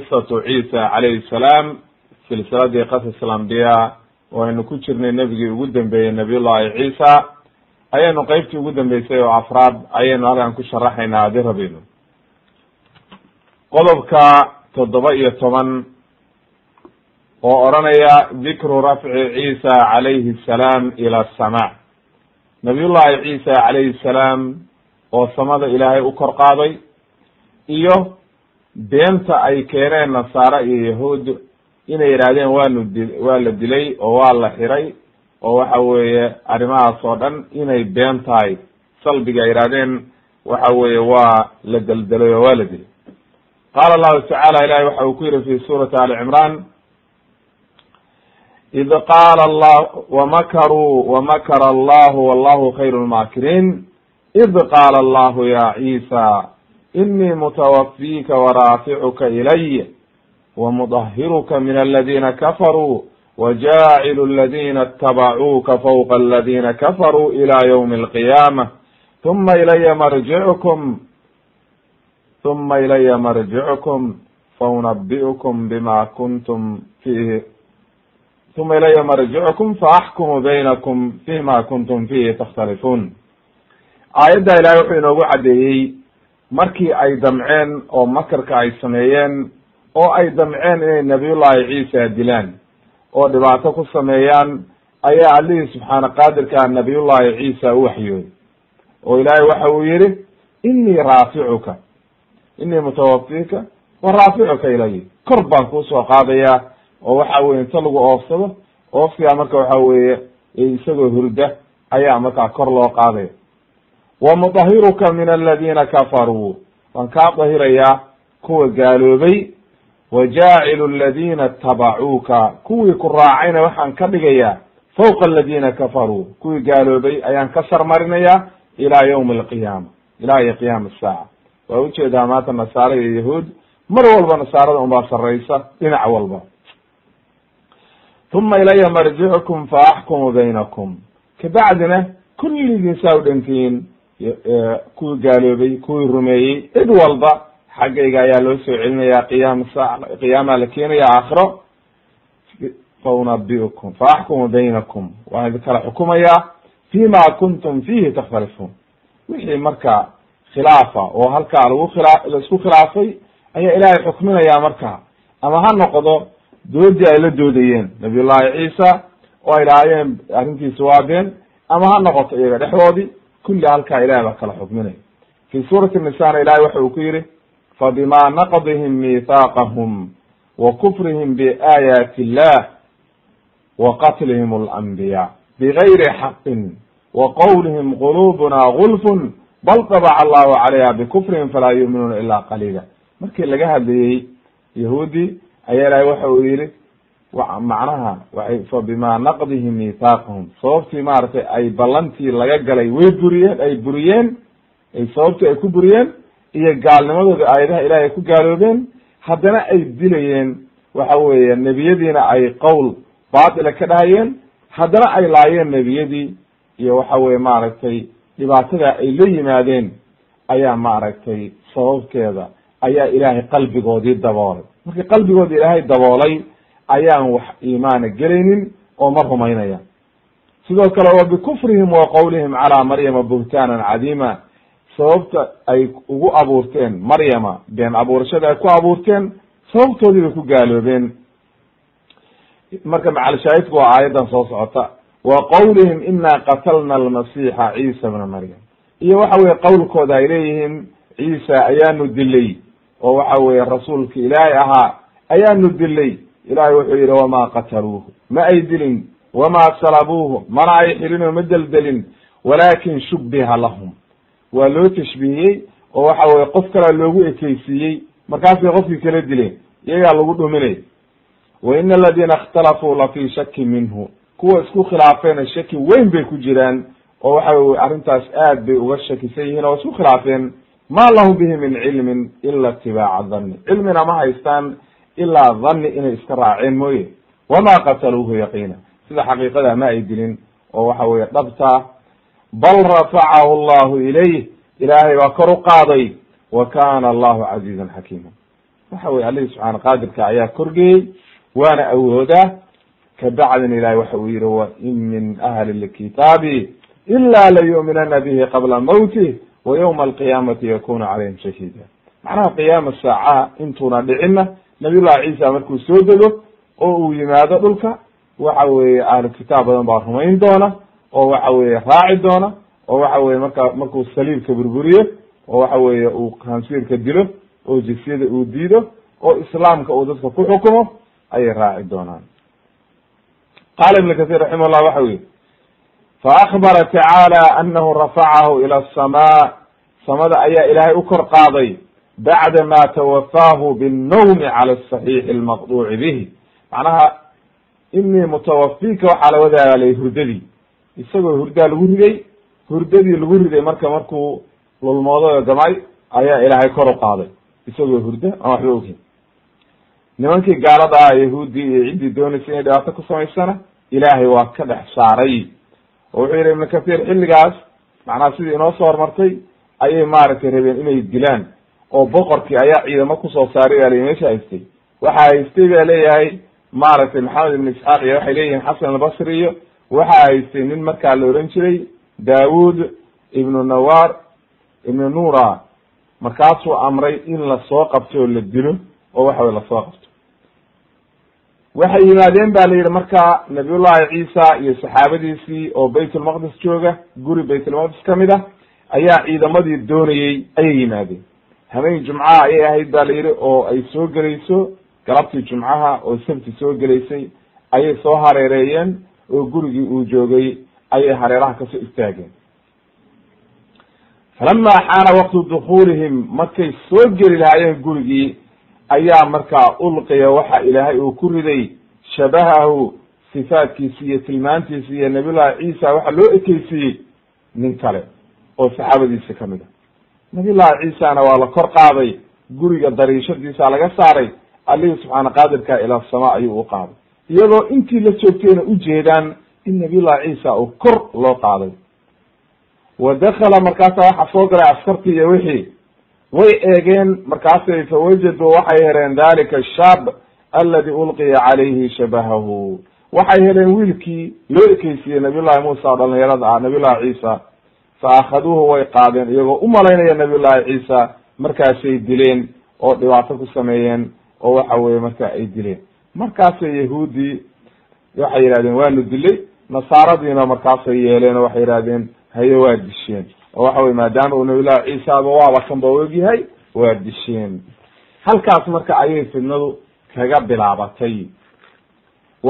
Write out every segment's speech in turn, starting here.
qisatu ciisa calayhi salaam silsiladii qasas alambiya oo aynu ku jirnay nebigii ugu dambeeyey nabiyullahi ciisa. Ayaynu qeybtii ugu dambeysay oo afraad ayaynu halkan ku sharaxaynaa haddii rabeyno qodobka toddoba iyo toban oo odranaya dikru rafci ciisa calayhi salaam ila asamaa nabiyullahi ciisa calayhi salaam oo samada ilaahay u kor qaaday iyo beenta ay keeneen nasaare iyo yahuud inay yidhaahdeen waanu di waa la dilay oo waa la xiray oo waxa weeye arrimahaas oo dhan inay been tahay. Salbiga ay yidhahdeen waxa weeye waa la deldelay oo waa la dilay. Qaala allahu tacaala ilahi waxa uu ku yihi fi suurati ali cimran id qaala allah wamakaruu wamakara allahu wallahu khayru lmaakiriin id qaala allahu ya ciisa inii mutawafika waraaficuka ilay wamudahiruka min aladina kafaruu wajaacilu aladina itabacuuka fawqa aladina kafaruu ila ywmi alqiyaamah huma ilaya marjicukum huma ilaya marjicukum faunabi'ukum bima kuntum fihi huma ilaya marjicukum faaxkumu baynakum fima kuntum fihi takhtalifuun aayadda ilaahay wuxuu inoogu caddeeyey markii ay damceen oo makarka ay sameeyeen oo ay damceen inay nabiyullahi ciisa dilaan oo dhibaato ku sameeyaan ayaa allihii subxaana qaadirkaa nabiyullahi ciisa u waxyooday. Oo ilaahay waxa uu yihi inii raaficuka inii mutawafika wa raaficuka ilay kor baan kuusoo qaadayaa oo waxa weye inta lagu oofsado oofsigaa marka waxa weeye isagoo hurda ayaa markaa kor loo qaadaya wamudahiruka min aladina kafaruu waan kaa dahirayaa kuwa gaaloobay wajaacilu aladina itabacuuka kuwii ku raacayna waxaan ka dhigayaa fawqa aladina kafaruu kuwii gaaloobay ayaan ka sarmarinayaa ilaa ywmi alqiyaama ilaa iyo qiyaama asaaca waa u jeedaa maanta nasaare iyo yahuud mar walba nasaarada unbaa sarraysa dhinac walba huma ilaya marjicukum faaxkumu baynakum kabacdina kulligiin saa u dhantihiin kuwii gaaloobay kuwii rumeeyey cid walba xaggayga ayaa loo soo celinaya qiyaama sa qiyaama la keenaya aakhiro. Faunabiukum faaxkumu baynakum waan idin kala xukumayaa fima kuntum fihi takhtalifuun wixii marka khilaafa oo halkaa lagu khila la isku khilaafay ayaa ilaahay xukminaya marka. Ama ha noqdo doodii ay la doodayeen nabiyullahi ciisa oo ay lahaayeen arrintiisi waa been ama ha noqoto iyaga dhexdoodii kulli halkaa ilahay baa kala xukminaya fi suurati nisana ilahay waxa uu ku yihi fabima naqdihim miithaaqahum wa kufrihim biaayaati illah wa qatlihim alanbiya bigayri xaqin wa qowlihim qulubuna gulfun bal tabaca allahu calayha bikufrihim falaa yuuminuuna ila qaliila markii laga hadlayey yahuudi ayaa ilahay waxa uu yihi macnaha waay fa bima naqdihim miithaaqahum sababtii maaragtay ay ballantii laga galay way buriyeen ay buriyeen sababtii ay ku buriyeen iyo gaalnimadooda aayadaha ilahay ay ku gaaloobeen haddana ay dilayeen. Waxa weeye nebiyadiina ay qowl baatila ka dhahayeen haddana ay laayeen nebiyadii iyo waxa weye maaragtay dhibaatada ay la yimaadeen ayaa maaragtay sababkeeda ayaa ilaahay qalbigoodii daboolay markii qalbigoodi ilaahay daboolay ayaan wax iimaana gelaynin oo ma rumaynaya sidoo kale wa bikufrihim wa qowlihim calaa maryama buhtaanan cadiima. Sababta ay ugu abuurteen maryama been abuurashada ay ku abuurteen sababtoodii bay ku gaaloobeen. Marka macalshaahidku waa aayaddan soo socota. Wa qowlihim ina qatalna almasiixa ciisa bna maryam. Iyo waxa weye qowlkooda ay leeyihiin ciisa ayaanu dilay oo waxa weye rasuulka ilaahay ahaa ayaanu dilay ilahay wuxuu yihi wamaa qataluuhu ma ay dilin wamaa salabuuhu. Mana ay xilin oo ma deldelin. Walakin shubbiha lahum. Waa loo tashbiihiyey oo waxa weye qof kalea loogu ekeysiiyey markaasay qofkii kala dileen iyagaa lagu dhuminay. Wa ina aladiina ikhtalafuu la fii shaki minhu. Kuwa isku khilaafeena shaki weyn bay ku jiraan oo waxa weye arrintaas aad bay uga shakisan yihiin oo isku khilaafeen. Ma lahum bihi min cilmin ila itibaaca dhanni. Cilmina ma haystaan ilaa dhanni inay iska raaceen mooye. Wama qataluuhu yaqiina. Sida xaqiiqada ma ay dilin oo waxa weye dhabta bal rafacahu allahu ilayh ilaahay baa kor u qaaday. Wa kana allahu casiizan xakiima. Waxa weye alihi subxaana qaadirka ayaa korgeeyey waana awoodaa kabacdin ilahay waxa uu yihi wa in min ahli lkitaabi ila layu'minana bihi qabla mawtih wa ywma alqiyaamati yakunu calayhim shahiida. Macnaha qiyaama saaca intuuna dhicinna nabiy llahi ciisa markuu soo dego oo uu yimaado dhulka waxa weeye ahlu kitaab badan baa rumayn doona oo waxa weye raaci doona oo waxa weye marka markuu saliibka burburiyo oo waxa weye uu kansiirka dilo oo jisyada uu diido oo islaamka uu dadka ku xukumo ayay raaci doonaan. Qaala ibn kathir raximah llah waxa yihi faakbara tacaala anahu rafacahu ila asamaa samada ayaa ilaahay u kor qaaday bacda ma tawafaahu binnawmi cala asaxiixi almaqduuci bihi macnaha inii mutawafika waxaa la wadaalay hurdadii isagoo hurdaa lagu riday hurdadii lagu riday marka markuu lulmoodo gamay ayaa ilaahay kor u qaaday isagoo hurda aan waxba ogin nimankii gaalada ah yahuudii iyo ciddii doonaysa inay dhibaato ku samaysana ilaahay waa ka dhex saaray oo wuxuu yihi ibnu kathir xilligaas macnaha sidii inoo soo hormartay ayay maaragtay rabeen inay dilaan oo boqorkii ayaa ciidamo ku soo saaray baa la meesha haystay. Waxaa haystay baa leeyahay maaragtay maxamed ibn isxaaq iyo waxay leeyihiin xasan albasri iyo waxaa haystay nin markaa la oran jiray daawud ibnu nawar ibnu nura markaasuu amray in la soo qabto oo la dilo oo waxa wey la soo qabto. Waxay yimaadeen ba la yidhi marka nabiyullahi ciisa iyo saxaabadiisii oo baytulmaqdis jooga guri baytulmaqdis ka mid ah ayaa ciidamadii doonayey ayay yimaadeen habeen jumcaha ayay ahayd ba la yidhi oo ay soo gelayso galabtii jumcaha oo sabti soo gelaysay ayay soo hareereeyeen oo gurigii uu joogay ayay hareeraha ka soo istaageen. Falama xaana waqtu dukuulihim markay soo geli lahaayeen gurigii ayaa markaa ulqiya waxa ilaahay uu ku riday shabahahu sifaatkiisi iyo tilmaantiisi iyo nabiyullahi ciisa waxa loo ekeysiiyey nin kale oo saxaabadiisa ka mid a nabiyullahi ciisana waa la kor qaaday. Guriga dariishadiisa laga saaray. Allihii subxaana qaadirka ila sama ayuu u qaaday. Iyadoo intii la joogtayna ujeedaan in nabiyullahi ciisa uu kor loo qaaday. Wa dakala markaasa waxa soo galay askartii iyo wixii. Way eegeen markaasay fawajaduu waxay heleen dalika ashaab aladi ulqiya calayhi shabahahu. Waxay heleen wiilkii loo ekeysiiyey nabiyullahi muusa oo dhalinyarada ah nabiyullahi ciisa fa akhaduuhu way qaadeen iyagoo u malaynaya nabiyullahi ciisa markaasay dileen oo dhibaato ku sameeyeen oo waxa weye marka ay dileen. markaasay yahuudii waxay yihahdeen waanu dilay. Nasaaradiina markaasay yeeleen oo waxay yihahdeen haye waa disheen. Oo waxa weye maadaama uu nabiyullahi ciisaaba waaba kanba ogyahay waa disheen. Halkaas marka ayay fidnadu kaga bilaabatay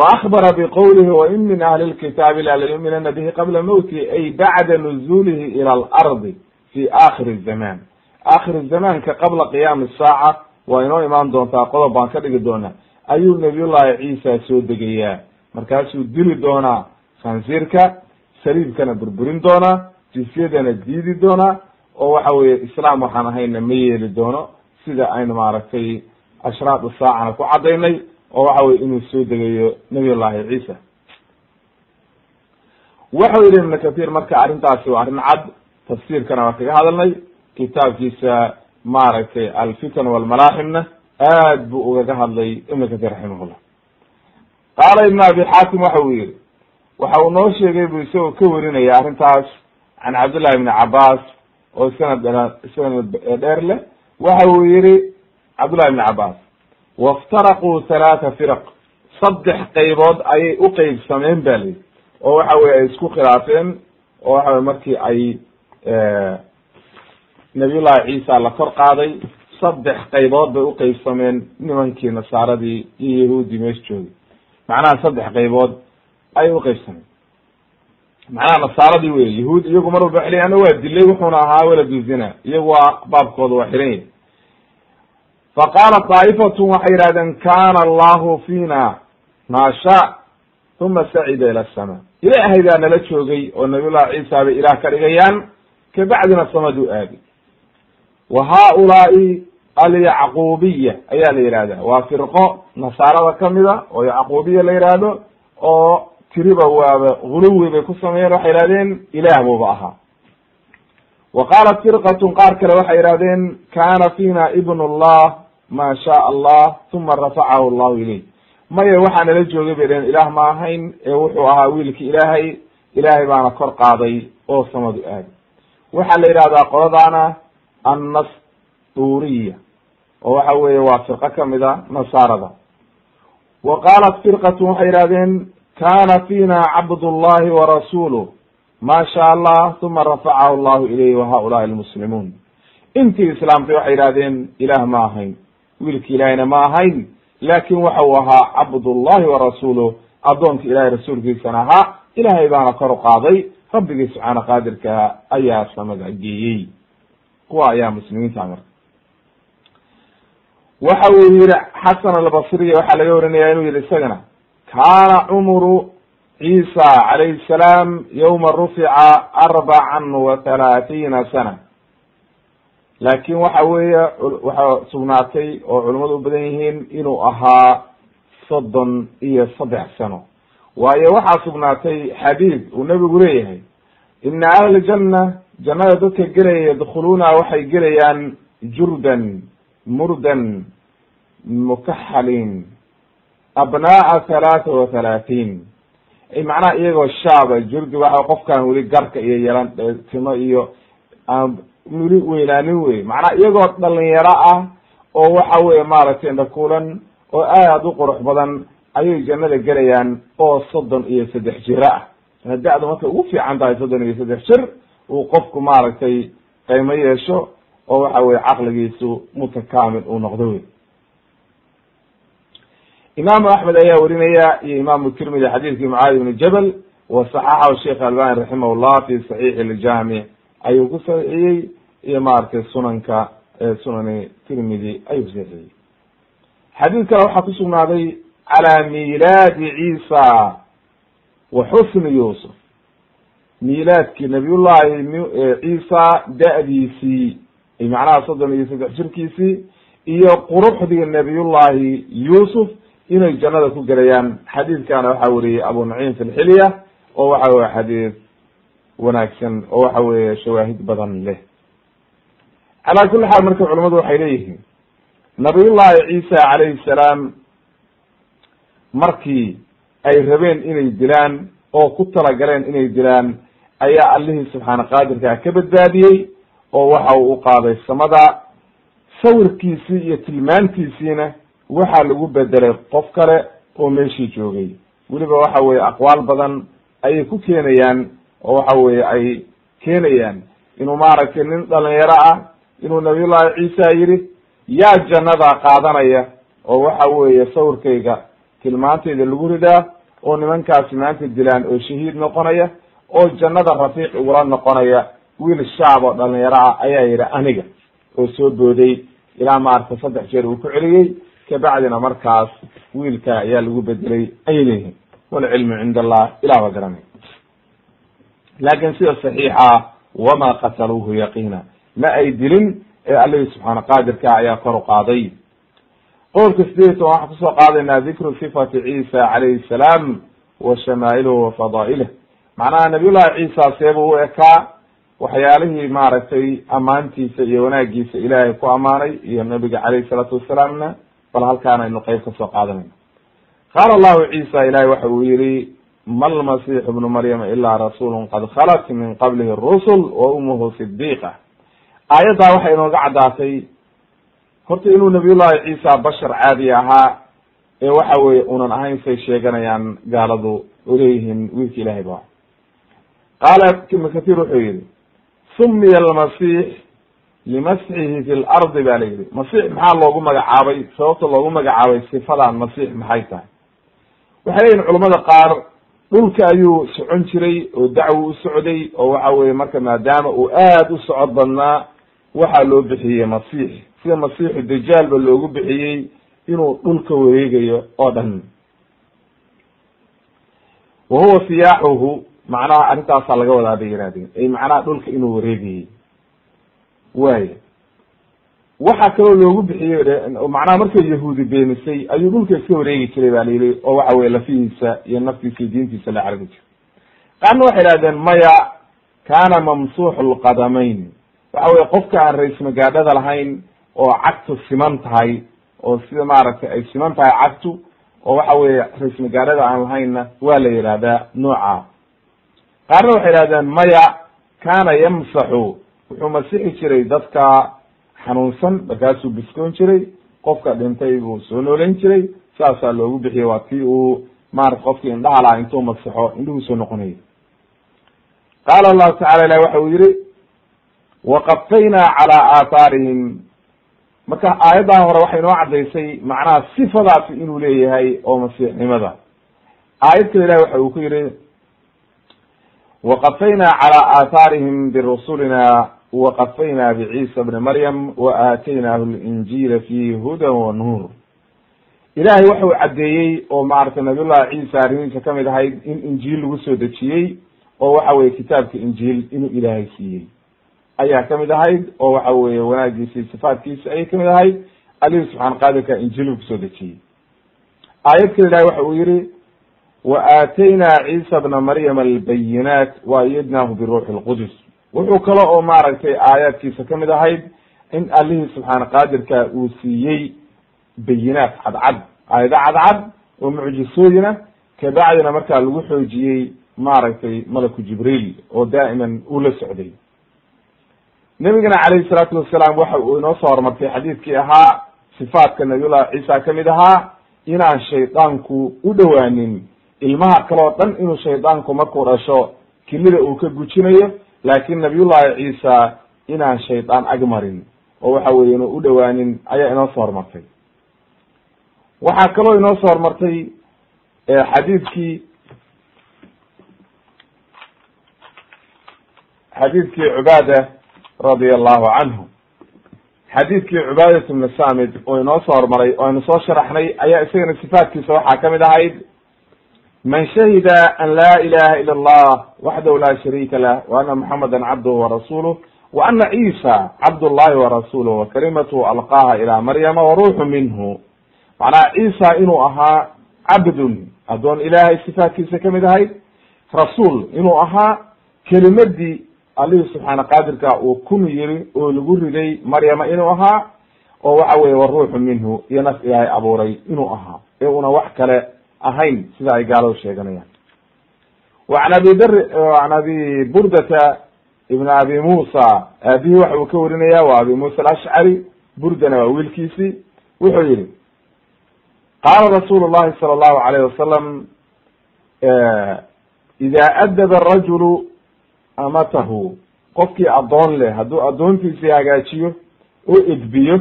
akbara biqowlihi wain min ahli lkitaabi la layuminana bihi qabla mowtihi ay bacda nuzulihi ila alardi fi akhiri zaman akhir zamaanka qabla qiyaami saaca waa inoo imaan doontaa qodob baan ka dhigi doonaa ayuu nabiyullahi ciisa soo degayaa markaasuu dili doonaa khansiirka saliibkana burburin doonaa jisyadana diidi doonaa oo waxa weye islaam waxaan ahayna ma yeeli doono sida aynu maaragtay ashraad saacana ku cadaynay oo waxa weye inuu soo degayo nabiy llahi ciisa. Wuxuu yihi ibn kathir marka arrintaasi waa arrin cad tafsiirkana waa kaga hadalnay kitaabkiisa maaragtay alfitan walmalaaximna aad buu ugaga hadlay ibn kathir raximahullah. Qaala ibn abi xaatim waxa uu yihi waxa uu noo sheegay buu isagoo ka warinaya arrintaas can cabdillahi ibni cabaas oo sanad sanad dheer leh. Waxa uu yihi cabdullahi ibni cabaas waftaraquu halaata firaq saddex qaybood ayay u qeybsameen ba lihi oo waxa weye ay isku khilaafeen oo waxa weye markii ay nabiyullahi ciisa la kor qaaday saddex qaybood bay uqeybsameen nimankii nasaaradii iyo yahuuddii meesha joogay macnaha saddex qaybood ayay uqeybsameen macnaha nasaaradii wey yahuud iyagu mar walba waxay ana waa dilay wuxuuna ahaa waladu zina iyagu waa baabkooda waa xiran fa qaalat daa'ifatun waxay yihahdeen kana allahu fiina maa sha uma sacida ila asama ilaahay baa nala joogay oo nabiyullahi ciisa bay ilaah ka dhigayaan kabacdina samaduu aadi. Wa haulaai alyacquubiya ayaa la yihahda waa firqo nasaarada kamida oo yacquubiya la yihahdo oo tiriba waaba guluwi bay ku sameeyeen waxay yihahdeen ilaah buuba ahaa wa qaalat firqatun qaar kale waxay yihahdeen kana fina ibn llah ma shaa allah uma rafacahu llahu ilayh. Maya waxaa nala joogay bay dhaheen ilaah ma ahayn ee wuxuu ahaa wiilki ilaahay ilaahay baana kor qaaday oo samadu aadi waxaa la yihahdaa qoladaana annasturiya oo waxa weeye waa firqo ka mid a nasaarada. Wa qaalat firqatun waxay yihahdeen kana fina cabdullahi warasuluh ma sha allah uma rafacahu llahu ilayhi wa haulaai almuslimuun intii islaamtay waxay yihahdeen ilaah ma ahayn wiilki ilaahayna ma ahayn laakin waxa uu ahaa cabdullahi warasuluh addoonka ilahay rasuulkiisana ahaa ilahay baana kor u qaaday rabbigii subxaana qaadirka ayaa samada geeyey kuwa ayaa muslimiinta marka. Waxa uu yihi xasan albasriya waxaa laga warinaya inuu yihi isagana kana cumru ciisa calayhi salaam yowma rufica arbacan wa halaaثiina sana laakin waxa weeye waxaa sugnaatay oo culamadu u badan yihiin inuu ahaa soddon iyo saddex sano. Waayo waxaa sugnaatay xadiid uu nebigu leeyahay ina ahla janna jannada dadka gelaya yadkhuluuna waxay gelayaan jurdan murdan mukaxalin abnaaa halaata wa halaatiin macnaha iyagoo shaaba jurdi waxa qofkaan weli garka iyo yelan timo iyo aan weli weynaanin wey. Macnaha iyagoo dhalinyaro ah oo waxa weye maaragtay indhakuulan oo aad u qurux badan ayay jannada gelayaan oo soddon iyo saddex jiro ah da-du markay ugu fiican tahay soddon iyo saddex jir uu qofku maaragtay qaymo yeesho oo waxa weye caqligiisu mutakaamil uu noqdo wey. Imaamu axmed ayaa warinaya iyo imaamu tirmidi xadiidkii mucaadi ibni jabal wa saxaxahu sheikh albani raximah llah fi saxiixi iljaamic ayuu ku saxiixiyey iyo maaragtay sunanka sunani tirmidi ayuu kusaxiixiyey xadiid kale waxaa ku sugnaaday calaa miilaadi ciisa wa xusni yuusuf. Miilaadkii nabiyullahi ciisa da-diisii macnaha soddon iyo saddex jirkiisii iyo quruxdii nabiyullahi yuusuf inay jannada ku gelayaan. Xadiidkana waxaa weriyey abu naciim fi oo waxa weye xadiid wanaagsan oo waxa weye shawaahid badan leh. Calaa kuli xaal marka culamadu waxay leeyihiin nabiyullahi ciisa calayhi salaam markii ay rabeen inay dilaan oo ku talagaleen inay dilaan ayaa allihii subxaana qaadirkaa ka badbaadiyey oo waxa uu uqaaday samada sawirkiisii iyo tilmaantiisiina waxaa lagu bedelay qof kale oo meeshii joogay. Weliba waxa weye aqwaal badan ayay ku keenayaan oo waxa weye ay keenayaan inuu maaragtay nin dhalinyaro ah inuu nabiyullahi ciisa yidhi yaa jannada qaadanaya oo waxa weeye sawirkayga tilmaantayda lagu ridaa oo nimankaasi maanta dilaan oo shahiid noqonaya oo jannada rafiiq igula noqonaya wiil shaab oo dhalinyaro ah ayaa yidhi aniga oo soo booday ilaa maaragtay saddex jeer uu ku celiyey kabacdina markaas wiilka ayaa lagu bedelay ayay leeyihiin walcilmu cinda allah ilah ba garanay laakin sida saxiixa wama qataluuhu yaqiina ma ay dilin ee allihii subxaana qaadirka ayaa kor u qaaday qowlka sideed toban waxaan ku soo qaadaynaa dikru sifati ciisa calayhi salaam wa shamaa'iluhu wa fadaa'ilih macnaha nabiyullahi ciisa seebuu u ekaa waxyaalihii maaragtay ammaantiisa iyo wanaagiisa ilaahay ku ammaanay iyo nabiga calayhi salaatu wasalaamna bal halkaan aynu qeyb ka soo qaadanayno qaala allahu ciisa ilahay waxa uu yihi ma lmasiixu ibnu maryama ilaa rasuulu qad khalat min qablihi rusul wa umuhu sidiiqa aayaddaa waxay inooga caddaatay horta inuu nabiyullahi ciisa bashar caadi ahaa ee waxa weye unan ahayn say sheeganayaan gaaladu uleeyihiin wiilka ilahay ba qaala ibnu kathir wuxuu yihi sumiya almasiix limasxihi fi lardi ba la yihi masiix maxaa loogu magacaabay? Sababta loogu magacaabay sifadan masiix maxay tahay? Waxay leyihin culamada qaar dhulka ayuu socon jiray oo dacwo u socday oo waxa weye marka maadaama uu aad u socod badnaa waxaa loo bixiyey masiix. Sida masiixu dajaal ba loogu bixiyey inuu dhulka wareegayo oo dhan. Wa huwa siyaaxuhu macnaha arrintaasaa laga wadaa bay yirahdeen ay macnaha dhulka inuu wareegayey. Waaya waxaa kaloo loogu bixiyey macnaha markay yahuudi beenisay ayuu dhulka iska wareegi jiray ba layidhi oo waxa weye lafihiisa iyo naftiisa iyo diintiisa la carari jiro qaarna waxay idhahdeen maya kana mamsuuxu lqadamayn waxa weye qofka aan ra'is magaadhada lahayn oo cagtu siman tahay oo sida maaragtay ay siman tahay cagtu oo waxa weye ra'is magaadhada aan lahaynna waa la yihahdaa nooca. Qaarna waxay idhahdeen maya kana yamsaxu. Wuxuu masixi jiray dadka xanuunsan markaasuu biskoon jiray qofka dhintay buu soo nooleyn jiray saasaa loogu bixiyey waa tii uu maarata qofkii indhaha lahaa intuu masixo indhuhu soo noqonayay. Qaala allahu tacala ilahi waxa uu yihi waqafaynaa calaa aathaarihim marka aayaddan hore waxay inoo caddaysay macnaha sifadaasi inuu leeyahay oo masiixnimada. Aayad kale ilahi waxa uu ku yihi waqafaynaa calaa aathaarihim birusulina waqafaynaa biciisa bni maryam wa aataynaahu linjiila fiihi hudan wa nuur ilaahay waxau caddeeyey oo maaragtay nabiyullahi ciisa arrimihiisa ka mid ahayd in injiil lagu soo dejiyey oo waxa weye kitaabka injiil inuu ilaahay siiyey ayaa ka mid ahayd oo waxa weye wanaagiisa iyo sifaatkiisa ayay ka mid ahayd alihi subxaan qaadirka injiil ku soo dejiyey aayad kale ilahi waxa uu yihi wa aataynaa ciisa bna maryam albayinaat wa ayadnaahu biruuxi lqudus wuxuu kale oo maaragtay aayaadkiisa ka mid ahayd in allihii subxaana qaadirka uu siiyey bayinaat cadcad. Aayado cadcad oo mucjisooyina kabacdina markaa lagu xoojiyey maaragtay malaku jibriil oo daa'iman uu la socday. Nebigana calayhi salaatu wasalaam waxa uu inoo soo horumartay xadiidkii ahaa sifaatka nabiyullahi ciisa ka mid ahaa inaan shaydaanku u dhowaanin ilmaha kale oo dhan inuu shaydaanku markuu dhasho kilida uu ka gujinayo laakin nabiyullahi ciisa inaan shaydaan agmarin oo waxa weye inu u dhowaanin ayaa inoo soo hormartay. Waxaa kaloo inoo soo hormartay xadiidkii xadiidkii cubaada radia allahu canhu. Xadiidkii cubaadat bni samid oo inoo soo hormaray oo aynu soo sharaxnay ayaa isagana sifaatkiisa waxaa ka mid ahayd man shahida an laa ilaha ila allah waxdahu la shariika lah wa ana muxamada cabduhu warasuluh wa ana ciisa cabd llahi warasuluh wa kalimatuhu alqaaha ila maryama wa ruuxu minhu. Macnaha ciisa inuu ahaa cabdun addoon ilaahay sifaatkiisa ka mid ahayd rasuul inuu ahaa kelimadii alihi subxaana qaadirka uu kun yiri oo lagu riday maryama inuu ahaa oo waxa weye wa ruuxu minhu iyo naf ilaahay abuuray inuu ahaa ee una wax kale ahayn sida ay gaaladu sheeganayaan. Waan abi an abi burdata ibn abi musa aabihi waxa uu ka warinaya waa abi musa alashcari burdana waa wiilkiisi wuxuu yihi qaala rasuulu llahi sala allahu alayh wasalam ida adaba arajulu amatahu qofkii addoon leh hadduu addoontiisii hagaajiyo oo edbiyo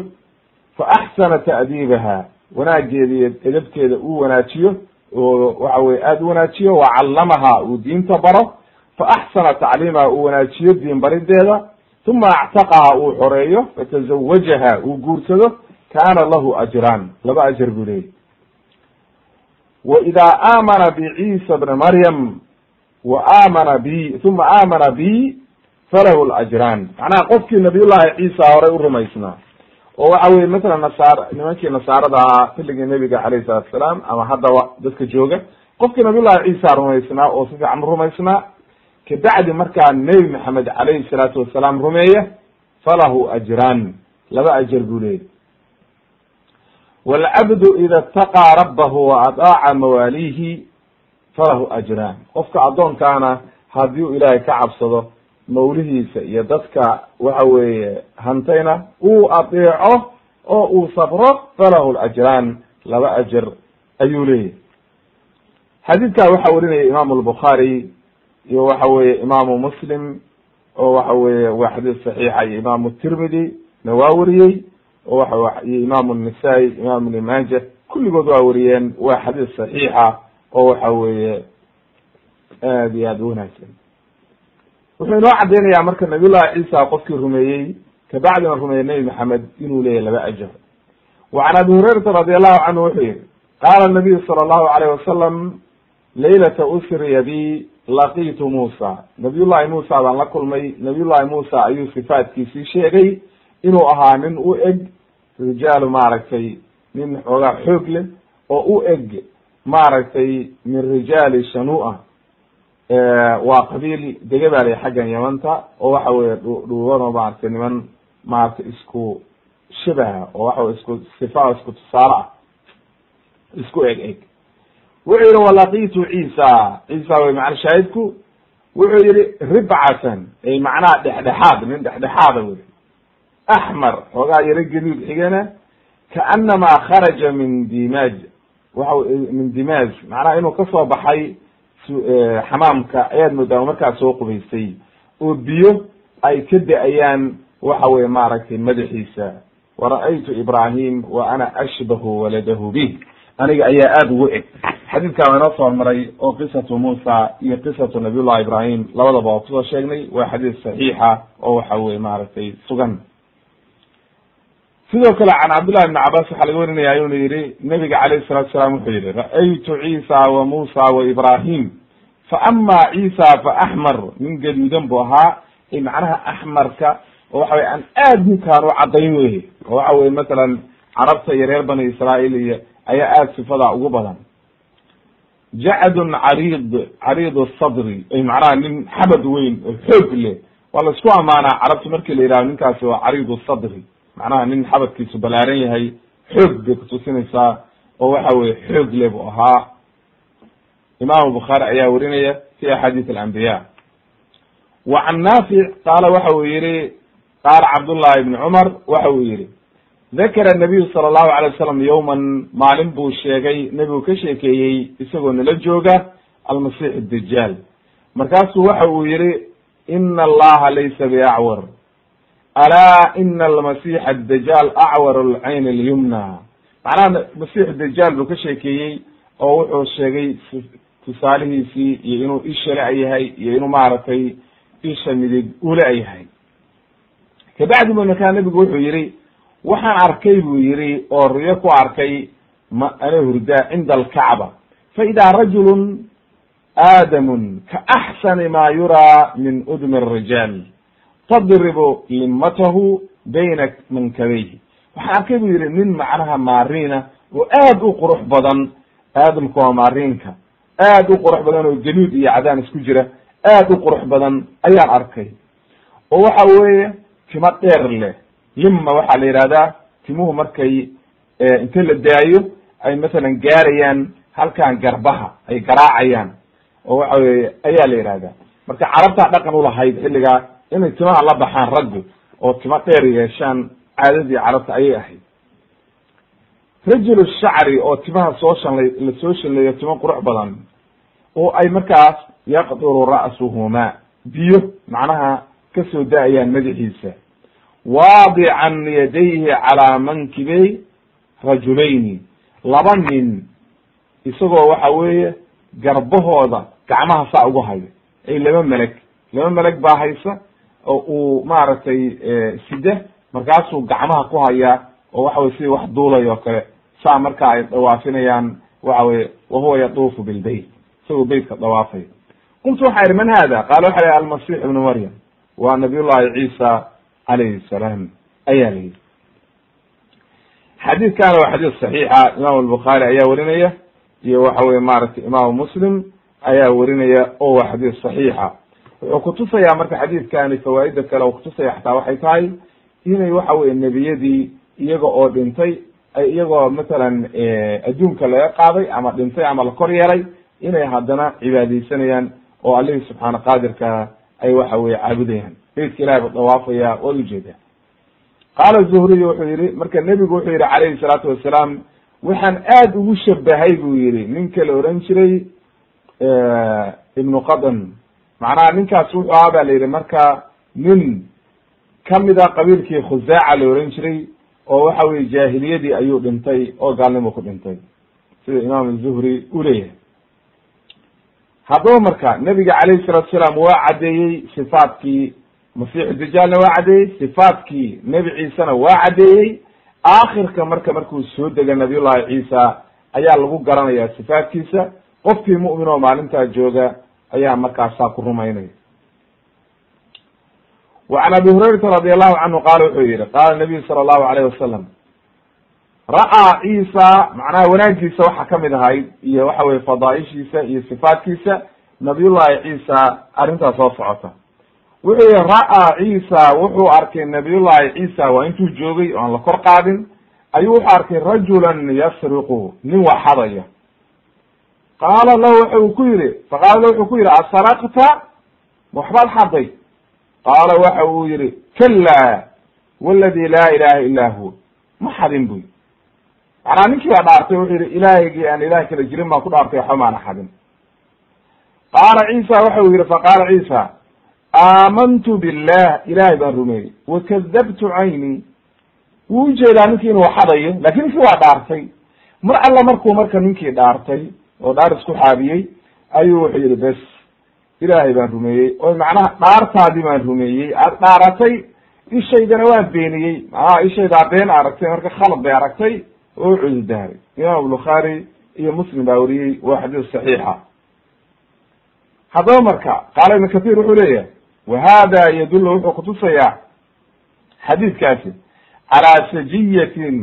fa axsana ta'diibaha wanaageeda iyo edabteeda uu wanaajiyo oo waxa weye aada u wanaajiyo wa callamaha uu diinta baro fa axsana tacliimaha uu wanaajiyo diin barideeda uma actaqaha uu xoreeyo fatazawajaha uu guursado kaana lahu ajraan laba ajar buu leeyay wa idaa aamana biciisa bni maryam wa aamana bi uma aamana bi falahu lajraan macnaha qofkii nabiyullahi ciisa horey u rumaysnaa oo waxa weye mathalan nasaar nimankii nasaarada ahaa xilligii nebiga calayhi salatu asalaam ama haddaba dadka jooga qofkii nabiyullahi ciisa rumaysnaa oo si fiican rumaysnaa kabacdi markaa nebi maxamed calayhi salaatu wasalaam rumeeya falahu ajraan laba ajar buu leeyay waalcabdu ida itaqaa rabbahu wa adaaca mawaalihi falahu ajraan qofka addoonkaana haddii u ilaahay ka cabsado mawlihiisa iyo dadka waxa weeye hantayna uu adeeco oo uu sabro falahu lajraan laba ajar ayuu leeyahy xadiidkaa waxaa werinaya imaamu albukhaari iyo waxa weeye imaamu muslim oo waxa weeye waa xadiis saxiixa iyo imaamu tirmidi na waa weriyey oo waxa iyo imaamu nisai imam ibni maaja kulligood waa weriyeen waa xadiis saxiixa oo waxa weeye aad iyo aad u wanaagsan wuxuu inoo cadeynayaa marka nabiyullahi ciisa qofkii rumeeyey kabacdina rumeeyey nebi maxamed inuu leeyahy laba ajar wa can abi hurayrata radi allahu canhu wuxuu yihi qaala nabiyu sala allahu alayh wasalam laylata usriya bi laqitu muusa. Nabiyullahi muusa baan la kulmay nabiyullahi muusa ayuu sifaatkiisii sheegay inuu ahaa nin u eg rijaalu maaragtay nin xoogaa xoog leh oo u eg maaragtay min rijaali shanua waa qabiil lay xaggan yamanta oo waxa weye dhuubano maaragtay niman maaragtay isku shabaha oo waxa wey isku sifa isku tusaale ah isku eg eg. Wuxuu yihi walaqitu ciisa. Ciisa wey macna shaahidku. Wuxuu yihi ribcatan ay macnaha dhexdhexaad nin dhexdhexaada wey axmar xoogaa yaro gaduud xigana kaanamaa kharaja min dimaaj. Waxa min dimaaj macnaha inuu ka soo baxay xamaamka ayaad moodaa markaa soo qubaystay oo biyo ay ka da'ayaan waxa weye maaragtay madaxiisa. Wara'aytu ibrahim wa ana ashbahu waladahu bih aniga ayaa aada ugu eg. Xadiidkaa inoo soo hormaray oo qisatu muusa iyo qisatu nabiy llahi ibrahim labadaba waa ku soo sheegnay. Waa xadiis saxiixa oo waxa weye maaragtay sugan sidoo kale can cabdillahi ibni cabas waxaa laga warinaya inuu yihi nabiga calayhi salatu salaam wuxuu yihi ra'aytu ciisa wa muusa wa ibrahim fa ama ciisa fa axmar nin gaduudan buu ahaa ay macnaha axmarka oo waxa weye aan aad ninkaan u caddayn weye oo waxa weye masalan carabta iyo reer bani israail iyo ayaa aada sifadaa ugu badan. Jacdun cariid cariid sadri ay macnaha nin xabad weyn oo xoog leh waa la isku amaanaa carabta markii la yidhahdo ninkaasi waa cariid sadri macnaha nin xabadkiisu ballaaran yahay xoog bay kutusinaysaa oo waxa weye xoog le buu ahaa. Imam bukhaari ayaa werinaya fi axaadiis alambiya wa can naafic qaala waxa uu yihi qaala cabdullahi ibni cumar waxa uu yihi dakara nabiyu sala allahu alay wasalam yowman maalin buu sheegay nebigu ka sheekeeyey isagoo nala jooga almasix dajaal markaasuu waxa uu yihi ina allaha laysa biacwar alaa ina almasixa adajaal acwar alcayn alyumna macnaha masix dajaal buu ka sheekeeyey oo wuxuu sheegay tusaalihiisii iyo inuu isha la-yahay iyo inuu maaragtay isha midig ula-yahay kabacdi bu markaa nebigu wuxuu yihi waxaan arkay buu yihi oo riyo ku arkay ma ana hurdaa cinda alkacba fa idaa rajulun aadamun ka axsani ma yuraa min udmi arijaal tadribu limatahu bayna mankabayhi waxaan arkay buu yihi nin macnaha maariina oo aad u qurux badan aadamku waa maariinka. Aad u qurux badan oo galuud iyo cadaan isku jira aad u qurux badan ayaan arkay. Oo waxa weeye timo dheer leh. Lima waxaa la yihahdaa timuhu markay inta la daayo ay masalan gaarayaan halkan garbaha ay garaacayaan. Oo waxa weye ayaa la yihahdaa marka carabtaa dhaqan ulahayd xilligaa inay timaha la baxaan raggu oo timo dheer yeeshaan caadadii carabta ayay ahayd. Rajul shacri oo timaha soo shanlay la soo shanleeyo timo qurux badan oo ay markaas yaqduru ra'suhuma biyo macnaha ka soo da'ayaan madaxiisa. Waadican yadayhi calaa mankibey rajulayni laba nin isagoo waxa weeye garbahooda gacmaha saa ugu hayo. Ay laba meleg laba meleg baa haysa oo uu maaragtay sida markaasuu gacmaha ku hayaa oo waxa weye sidii wax duulay oo kale. Saa marka ay dhawaafinayaan waxa weye wahuwa yatuufu bilbeyt isagoo beytka dhawaafay. Qultu waxaa ihi man hada qaala waxa ihi almasix ibnu maryam. Waa nabiy llahi ciisa calayhi salaam ayaa la yidhi. Xadiidkana waa xadiis saxiixa imam albukhaari ayaa werinaya iyo waxa weye maaragtay imaamu muslim ayaa werinaya oo waa xadiis saxiixa wuxuu kutusayaa marka xadiidkani fawaa'ida kale oo kutusaya xataa waxay tahay inay waxa weye nebiyadii iyaga oo dhintay iyagoo matalan adduunka laga qaaday ama dhintay ama la kor yeelay inay haddana cibaadeysanayaan oo allihii subxaana qaadirka ay waxa weye caabudayaan. Beytka ilahi ba dawaafaya waad u jeedaa qaala zuhriy wuxuu yihi marka nebigu wuxuu yihi calayhi salaatu wasalaam waxaan aad ugu shabahay buu yihi ninka la oran jiray ibnu qadan macnaha ninkaas wuxuu ahaa ba la yihi marka nin kamida qabiilkii khusaaca la oran jiray oo waxa weye jaahiliyadii ayuu dhintay oo gaalnimo ku dhintay sida imaam zuhri u leeyahay. Haddaba marka nebiga calayhi salatu salaam waa caddeeyey sifaatkii masiixu dajaalna waa caddeeyey sifaatkii nebi ciisena waa caddeeyey. Aakhirka marka markuu soo dega nabiyullahi ciisa ayaa lagu garanaya sifaatkiisa qofkii mu'min oo maalintaa jooga ayaa markaasaa ku rumaynaya wa can abi hurayrata radi allahu canhu qaala wuxuu yihi qaala nabiyu sala allahu alayh wasalam ra'aa ciisa macnaha wanaagiisa waxaa ka mid ahayd iyo waxa weye fadaaishiisa iyo sifaatkiisa nabiyullahi ciisa arrintaas soo socota. Wuxuu yihi ra'aa ciisa wuxuu arkay nabiyullahi ciisa waa intuu joogay oan la kor qaadin. Ayuu wuxuu arkay rajulan yasriqu nin waxadaya qaala lahu waxa uu ku yihi faqaala lahu wuxuu ku yihi asaraqta? Waxbaad xaday. Qaala waxa uu yihi kala waladi laa ilaha illa hu. Ma xadin buy macnaa ninkii baa dhaartay wuxuu yihi ilaahygii aan ilaah kala jirin baan ku dhaartay waxba maana xadin. Qaala ciisa waxa uu yihi faqaala ciisa aamantu billah ilahay baan rumeeyey. Wakadabtu cayni. Wuu u jeedaa ninkii inuu xadayo laakiin ninkii waa dhaartay. Mar alla markuu marka ninkii dhaartay oo dhaar isku xaabiyey ayuu wuxuu yihi bes ilaahay baan rumeeyey. Oo macnaha dhaartaadii baan rumeeyey. Aad dhaaratay ishaydana waan beeniyey. Macnaha ishaydaa been aragtay marka khalad bay aragtay oo cududaaray imaam bukhaari iyo muslim baa weriyey waa xadiis saxiixa haddaba marka qaala ibn kathir wuxuu leeyahay wa hada yadullu wuxuu kutusayaa xadiidkaasi calaa sajiyatin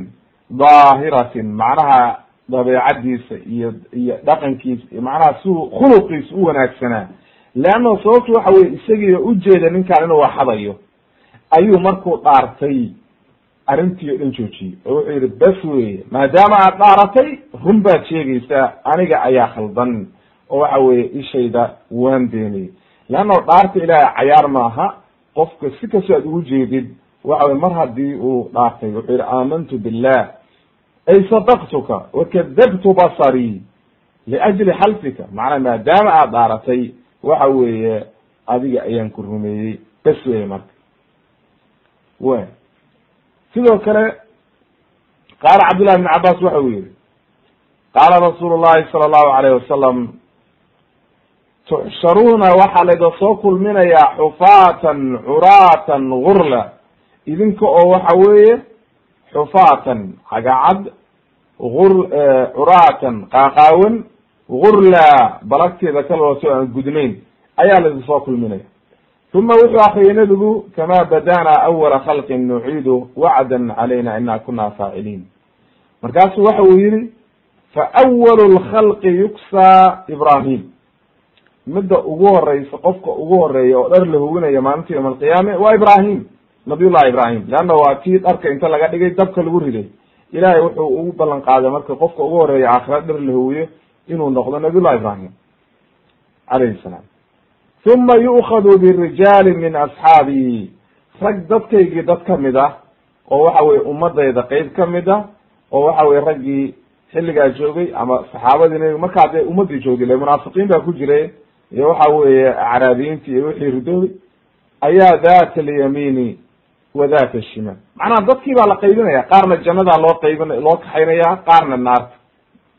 daahiratin. Macnaha dabeecadiisa iyo iyo dhaqankiisa macnaha siuu khuluqiisa u wanaagsanaa. Leanna sababtu waxa weye isagiiba ujeeda ninkaan inuu waxadayo ayuu markuu dhaartay arrintii o dhan joojiyey. Oo wuxuu yihi bes weye maadaama aad dhaaratay run baad sheegaysaa aniga ayaa khaldan. Oo waxa weye ishayda waan beeniyey leanna dhaarta ilaahay cayaar maaha qofka si kastoo aad ugu jeedid waxa weye mar haddii uu dhaartay wuxuu yihi aamantu billah ay sadaqtuka wakadabtu basarii liajli xalfika macnaa maadaama aad dhaaratay waxa weeye adiga ayaan ku rumeeyey bes weye marka w sidoo kale qaala cabdullahi ibn cabas waxa uu yihi qaala rasuulu llahi sala allahu alayh wasalam tuxsharuuna waxaa layda soo kulminayaa xufaatan curaatan gurla idinka oo waxa weeye xufaatan cagacad ur curaatan qaaqaawan gurla balagteeda kalooso aan gudnayn ayaa laydin soo kulminaya uma wuxuu akriyay nebigu kama badana awala khalqin nuciidu wacdan calayna ina kuna faaciliin markaasu waxa uu yihi fawalu lkhalqi yuksaa ibrahim midda ugu horeysa qofka ugu horreeya oo dhar la huwinaya maalinta yowma alqiyaame waa ibrahim nabiy llahi ibrahim. Leanna waa kii dharka inta laga dhigay dabka lagu riday. Ilahay wuxuu ugu ballan qaaday marka qofka ugu horreeya aakhira dhar la huwiyo inuu noqdo nabiy llahi ibrahim calayhi salaam. Uma yu'khadu birijaali min asxaabii rag dadkaygii dad ka mid ah oo waxa weye ummadayda qeyb ka mid ah oo waxa weye raggii xilligaa joogay ama saxaabadii nebiga markaa dee ummadii joogay le munaafiqiin baa ku jira iyo waxa weeye acraabiyiinti iyo wixii ridoobay ayaa data alyamiini wa data ashimaal macnaha dadkii baa la qaybinaya qaarna jannadaa loo qaybin loo kaxaynaya qaarna naarta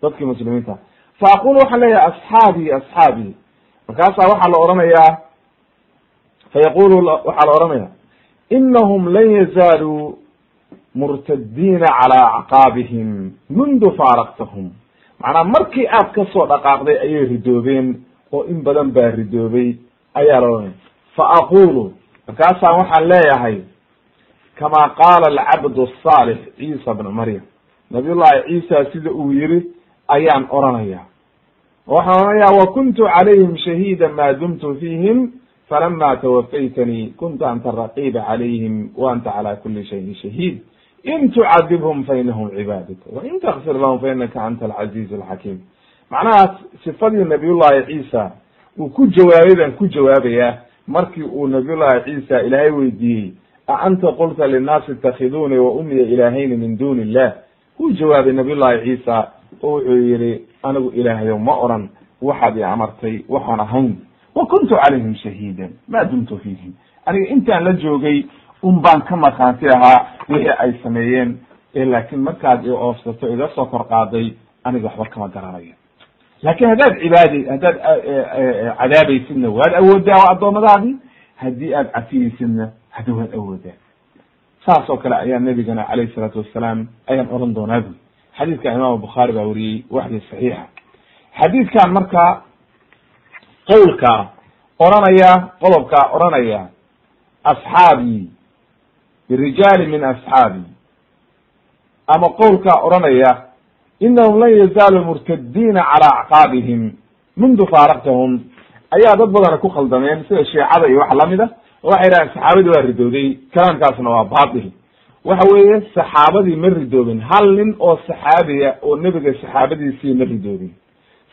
dadkii muslimiinta. Fa aqul waxaan leeyahay asxaabii asxaabii. Markaasaa waxaa la odhanayaa fa yaqulu waxaa la odhanaya inahum lan yazaaluu murtadiina calaa acqaabihim mundu faaraqtahum. Macnaa markii aad ka soo dhaqaaqday ayay ridoobeen oo in badan baa ridoobay ayaa la odhanaya fa aqulu markaasaan waxaan leeyahay kama qaala alcabdu asaalix ciisa bnu maryam nabiy llahi ciisa sida uu yiri ayaan oranaya waxaan oranaya wa kuntu calayhim shahiida ma dumtu fiihim falama twafaytanii kunta anta raqiba calayhim wa anta cala kuli shayin shahiid in tucadibhum fainahum cibaaduka wain takfir lahum fainaka anta alcaziiz alxakiim macnahaas sifadii nabiy llahi ciisa uu ku jawaabay baan ku jawaabayaa markii uu nabiy llahi ciisa ilaahay weydiiyey a anta qulta linnaasi itakhiduuni wa umiya ilaahayni min duni illah wuu jawaabay nabiyullahi ciisa oo wuxuu yihi anigu ilaahayow ma oran waxaad i amartay waxaan ahayn wa kuntu calayhim shahiidan ma dumtu fiihim aniga intaan la joogay un baan ka markhaanti ahaa wixii ay sameeyeen laakiin markaad i oofsato iga soo kor qaaday aniga waxba kama garanayo laakin haddaad cibaadi haddaad cadaabaysidna waad awoodaa waa addoomadaadii haddii aad cafiyeysidna hadda waad awoodaa saas oo kale ayaa nabigana calayhi salaatu wassalaam ayaan oran doonaa bui xadiidka imaam bukhaari baa wariyey waxdii saxiixa. Xadiidkan marka qowlka oranaya qodobka oranaya asxaabii birijaali min asxaabi ama qowlkaa odhanaya inahum lan yazaaluu murtadiina cala acqaabihim mundu faaraktahum ayaa dad badana ku khaldameen sida shiicada iyo wax la mid a oo waxay dhahaan saxaabadii waa ridooday kalaamkaasna waa baatil waxa weeye saxaabadii ma ridoobin. Hal nin oo saxaabiya oo nebiga saxaabadiisii ma ridoobin.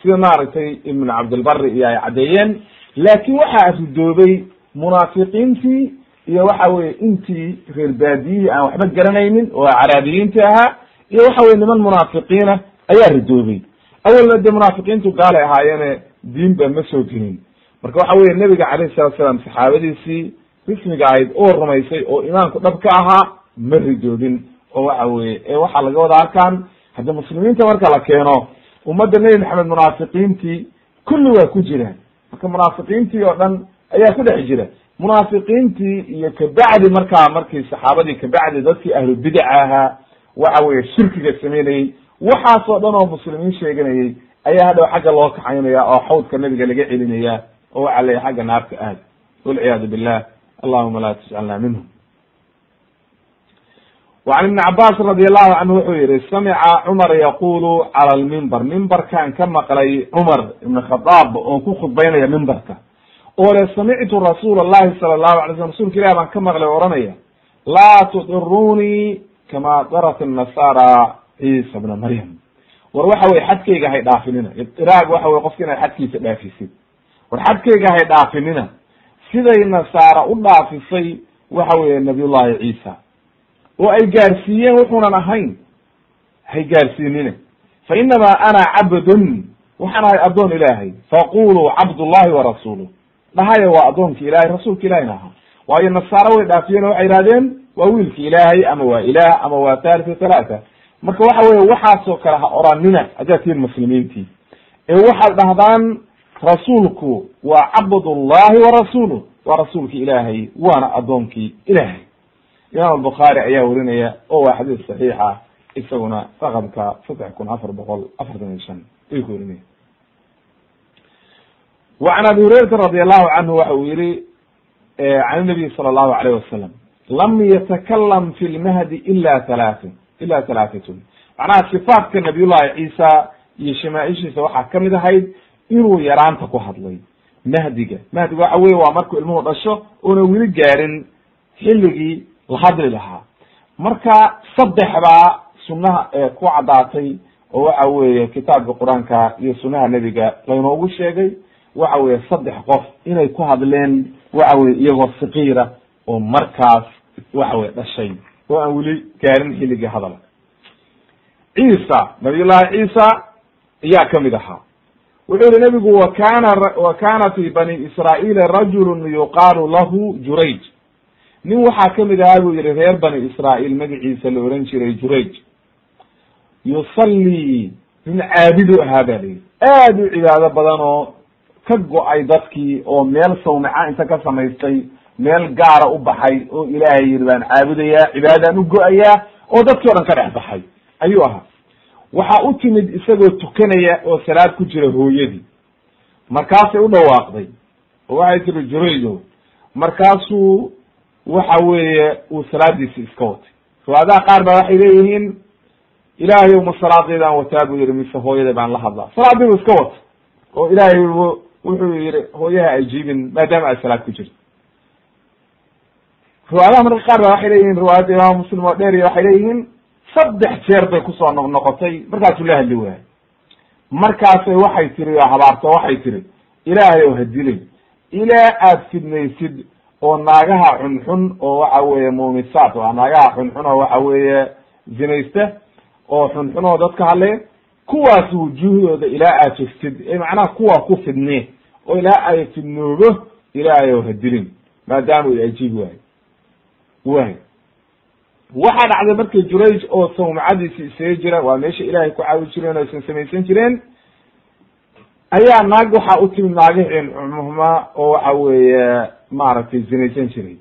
Sida maaragtay ibn cabdilbari iyo ay caddeeyeen laakin waxaa ridoobay munaafiqiintii iyo waxa weye intii reer baadiyihii aan waxba garanaynin oo caraabiyiinti ahaa iyo waxa weye niman munaafiqiina ayaa ridoobay. Awalna dee munaafiqiintu gaalay ahaayeene diinba ma soo gelin marka waxa weye nebiga calayhi salatu salaam saxaabadiisii rismiga ahayd oo rumaysay oo imaanku dhab ka ahaa ma ridoobin oo waxa weye ee waxaa laga wada arkaan haddi muslimiinta marka la keeno ummadda nebi maxamed munaafiqiintii kulli waa ku jiraan marka munaafiqiintii oo dhan ayaa ku dhex jira. Munaafiqiintii iyo kabacdi markaa markii saxaabadii kabacdi dadkii ahlu bidaca ahaa waxa weye shirkiga sameynayey. Waxaasoo dhan oo muslimiin sheeganayey ayaa hadhow xagga loo kaxaynaya oo xawdka nabiga laga celinaya oo caleya xagga naarka aad. Walciyaadu billah allahuma la tajcalna minhum wacan ibni cabaas radi allahu canhu wuxuu yihi samica cumar yaqulu cala almimbar mimbarkan ka maqlay cumar ibn khadaab oo ku khudbaynaya mimbarka oo le samictu rasuula allahi sala allahu alay slam rasulka ilah baan ka maqlay o ohanaya laa tudirunii kama darat nasara ciisa bna maryam. War waxa weye xadkayga hay dhaafinina idiraag waxa wey qofka inaad xadkiisa dhaafisid war xadkayga hay dhaafinina. Siday nasaara u dhaafisay waxa weye nabiy llahi ciisa. Oo ay gaarsiiyeen wuxuunan ahayn. Hay gaarsiinina fa inamaa ana cabdun. Waxaan ahay addoon ilaahay. Faquluu cabd llahi warasuuluh dhahaya waa addoonka ilahay rasuulka ilahina ahaa waayo nasaaro way dhaafiyeen oo waxay yihahdeen waa wiilki ilaahay ama waa ilaah ama waa thalithu thalaatha. Marka waxa weye waxaasoo kale ha oranina tihiin muslimiintii. Ee waxaad dhahdaan rasuulku waa cabdullahi wa rasuuluh. Waa rasuulki ilaahay waana addoonkii ilaahay. Imaam albukhaari ayaa werinaya oo waa xadiis saxiixa isaguna raqamka saddex kun afar boqol afartan iyo shan. Ay ku werinaya وعn abi hurayrata radi allahu canhu waxa uu yihi can nabiy sala allahu alayh wasalam lam yatakalam fi lmahdi ila halaatin ila halaatatun macnaha sifaatka nabiy llahi ciisa iyo shamaaishiisa waxaa ka mid ahayd inuu yaraanta ku hadlay. Mahdiga. Mahdiga waxa weye waa markuu ilmuhu dhasho oona weli gaarin xilligii la hadli lahaa. Marka saddex baa sunaha ku caddaatay oo waxa weeye kitaabka qur'aanka iyo sunaha nebiga laynoogu sheegay waxa weye saddex qof inay ku hadleen waxa weye iyagoo sakiira oo markaas waxa weye dhashay oo aan weli gaarin xilligii hadalka ciisa nabiy llahi ciisa ayaa ka mid ahaa wuxuu yihi nabigu wa kana wa kana fi bani israa'iila rajulu yuqaalu lahu jurayj. Nin waxaa ka mid ahaa buu yihi reer bani israa'iil magaciisa la oran jiray jurayj. Yusallii nin caabidu ahaa ba la yihi aad u cibaado badan oo ka go'ay dadkii oo meel sawmaca inta ka samaystay meel gaara u baxay oo ilaahay yiri baan caabudayaa cibaadaan u go'ayaa oo dadkii o dhan ka dhex baxay ayuu ahaa waxaa u timid isagoo tukanaya oo salaad ku jira hooyadii. Markaasay u dhawaaqday. Oo waxay tiri juraydo markaasuu waxa weeye uu salaadiisi iska watay. Riwaayadaha qaar ba waxay leeyihiin ilaahay ma salaadeydaan wataa buu yihi mise hooyaday baan la hadlaa. Salaadii bu iska wata oo ilaahay wuxuu yihi hooyaha ajiibin maadaama aad salaad ku jirto riwaayadaha marka qaar ba waxay leeyihiin riwaayadda imaam muslim oo dheer waxay leeyihiin saddex jeer bay ku soo noq noqotay. Markaasuu la hadli waayay markaasay waxay tiri habaarto waxay tiri ilaahay oo hadilin ilaa aad fidnaysid oo naagaha xunxun oo waxa weeye muumisaat waa naagaha xunxun oo waxa weeye zinaysta oo xunxun oo dadka hadlaya kuwaas wujuuhdooda ilaa aad jegtid ee macnaha kuwa ku fidnee oo ilaa ay fidnoobo ilaahay oo hadilin maadaama u ajiibi waayo way waxaa dhacday markii jurayj oo sawmacadiisi isaga jira waa meesha ilaahay ku caawi jireen oo aysan samaysan jireen ayaa naag waxaa u timid naagihii cumuhma oo waxa weeye maaragtay zinaysan jiray.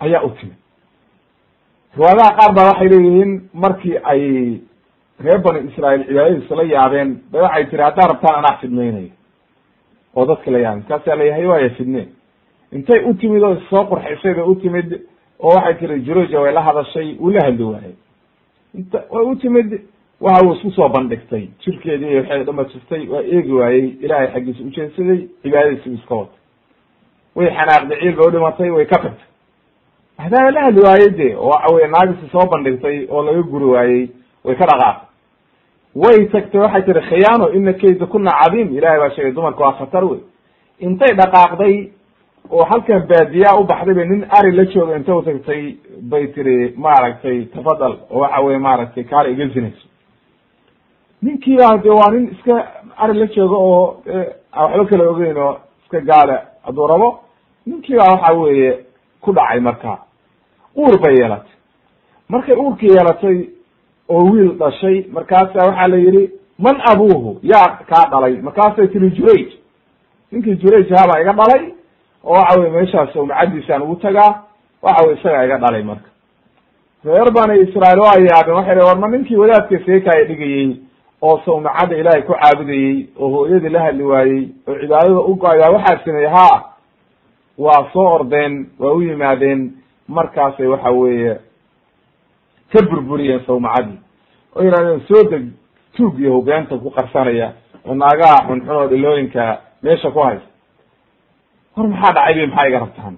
Ayaa u timid. Riwaayadaha qaar baa waxay leeyihiin markii ay reer bani israail cibaadadiisa la yaabeen ba waxay tiri haddaad rabtaan anaa fidnaynayo oo dadka la yaabeen markaasaa layahay waaya fidne intay u timid oo soo qurxisay bay u timid oo waxay tiri juruja way la hadashay wuu la hadli waayay inta way u timid waxa uu isku soo bandhigtay. Jirkeedii iyo waxay dhamatustay waa eegi waayey ilaahay xaggiisa ujeedsaday cibaadadiisi iska watay way xanaaqday ciil bay udhimatay way ka tagtay maadaama la hadli waayey de oo waxa weye naagisi soo bandhigtay oo laga guri waayey way ka dhaqaaqay. Way tagtay waxay tiri khiyaano ina kayda kuna cadiim ilahay baa sheegay dumarka waa khatar wey intay dhaqaaqday oo halkan baadiyaa u baxday bay nin ari la jooga inta u tagtay bay tiri maaragtay tafadal oo waxa weye maaragtay kaala iga zinayso. Ninkii baa de waa nin iska ari la jooga oo waxba kala ogeyn oo iska gaala hadduu rabo ninkii baa waxa weeye ku dhacay marka. Uur bay yeelatay. Markay uurkii yeelatay oo wiil dhashay markaasa waxaa la yihi man abuuhu? Yaa kaa dhalay. Markaasay tiri jurayj. Ninkii jurayj habaa iga dhalay oo waxa weye meeshaas umacadiisaan ugu tagaa waxa weye isagaa iga dhalay marka. Reer bani israail waa yaabeen waxay war ma ninkii wadaadka seekaaya dhigayey oo sawmacada ilaahay ku caabudayey oo hooyadii la hadli waayey oo cibaadada u go'ayaa waxaa sameeyey ha waa soo ordeen waa u yimaadeen markaasay waxa weeye ka burburiyeen sawmacadii oo yidhahdeen soo deg tuug iyo hogaanta ku qarsanaya oo naagaha xunxun oo dhilooyinka meesha ku haysta war maxaa dhacay bay maxaa iga rabtaan?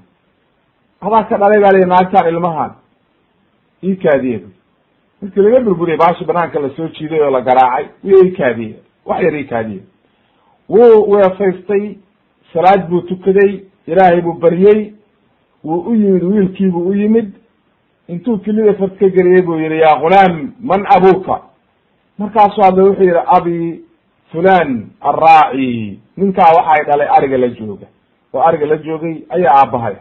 Adaa ka dhalay baa lii naagtaan ilmahan. Ii kaadiye markii laga burburiyay baashi banaanka la soo jiiday oo la garaacay wuu ii kaadiye wax yar ii kaadiye wuu weesaystay salaad buu tukaday ilaahay buu baryey wuu u yimid wiilkiibuu u yimid. Intuu kilida fad ka geliyey buu yihi ya gulaam man abuka markaasu hadla wuxuu yihi abi fulan arraaci. Ninkaa waxay dhalay ariga la jooga oo ariga la joogay ayaa aabahay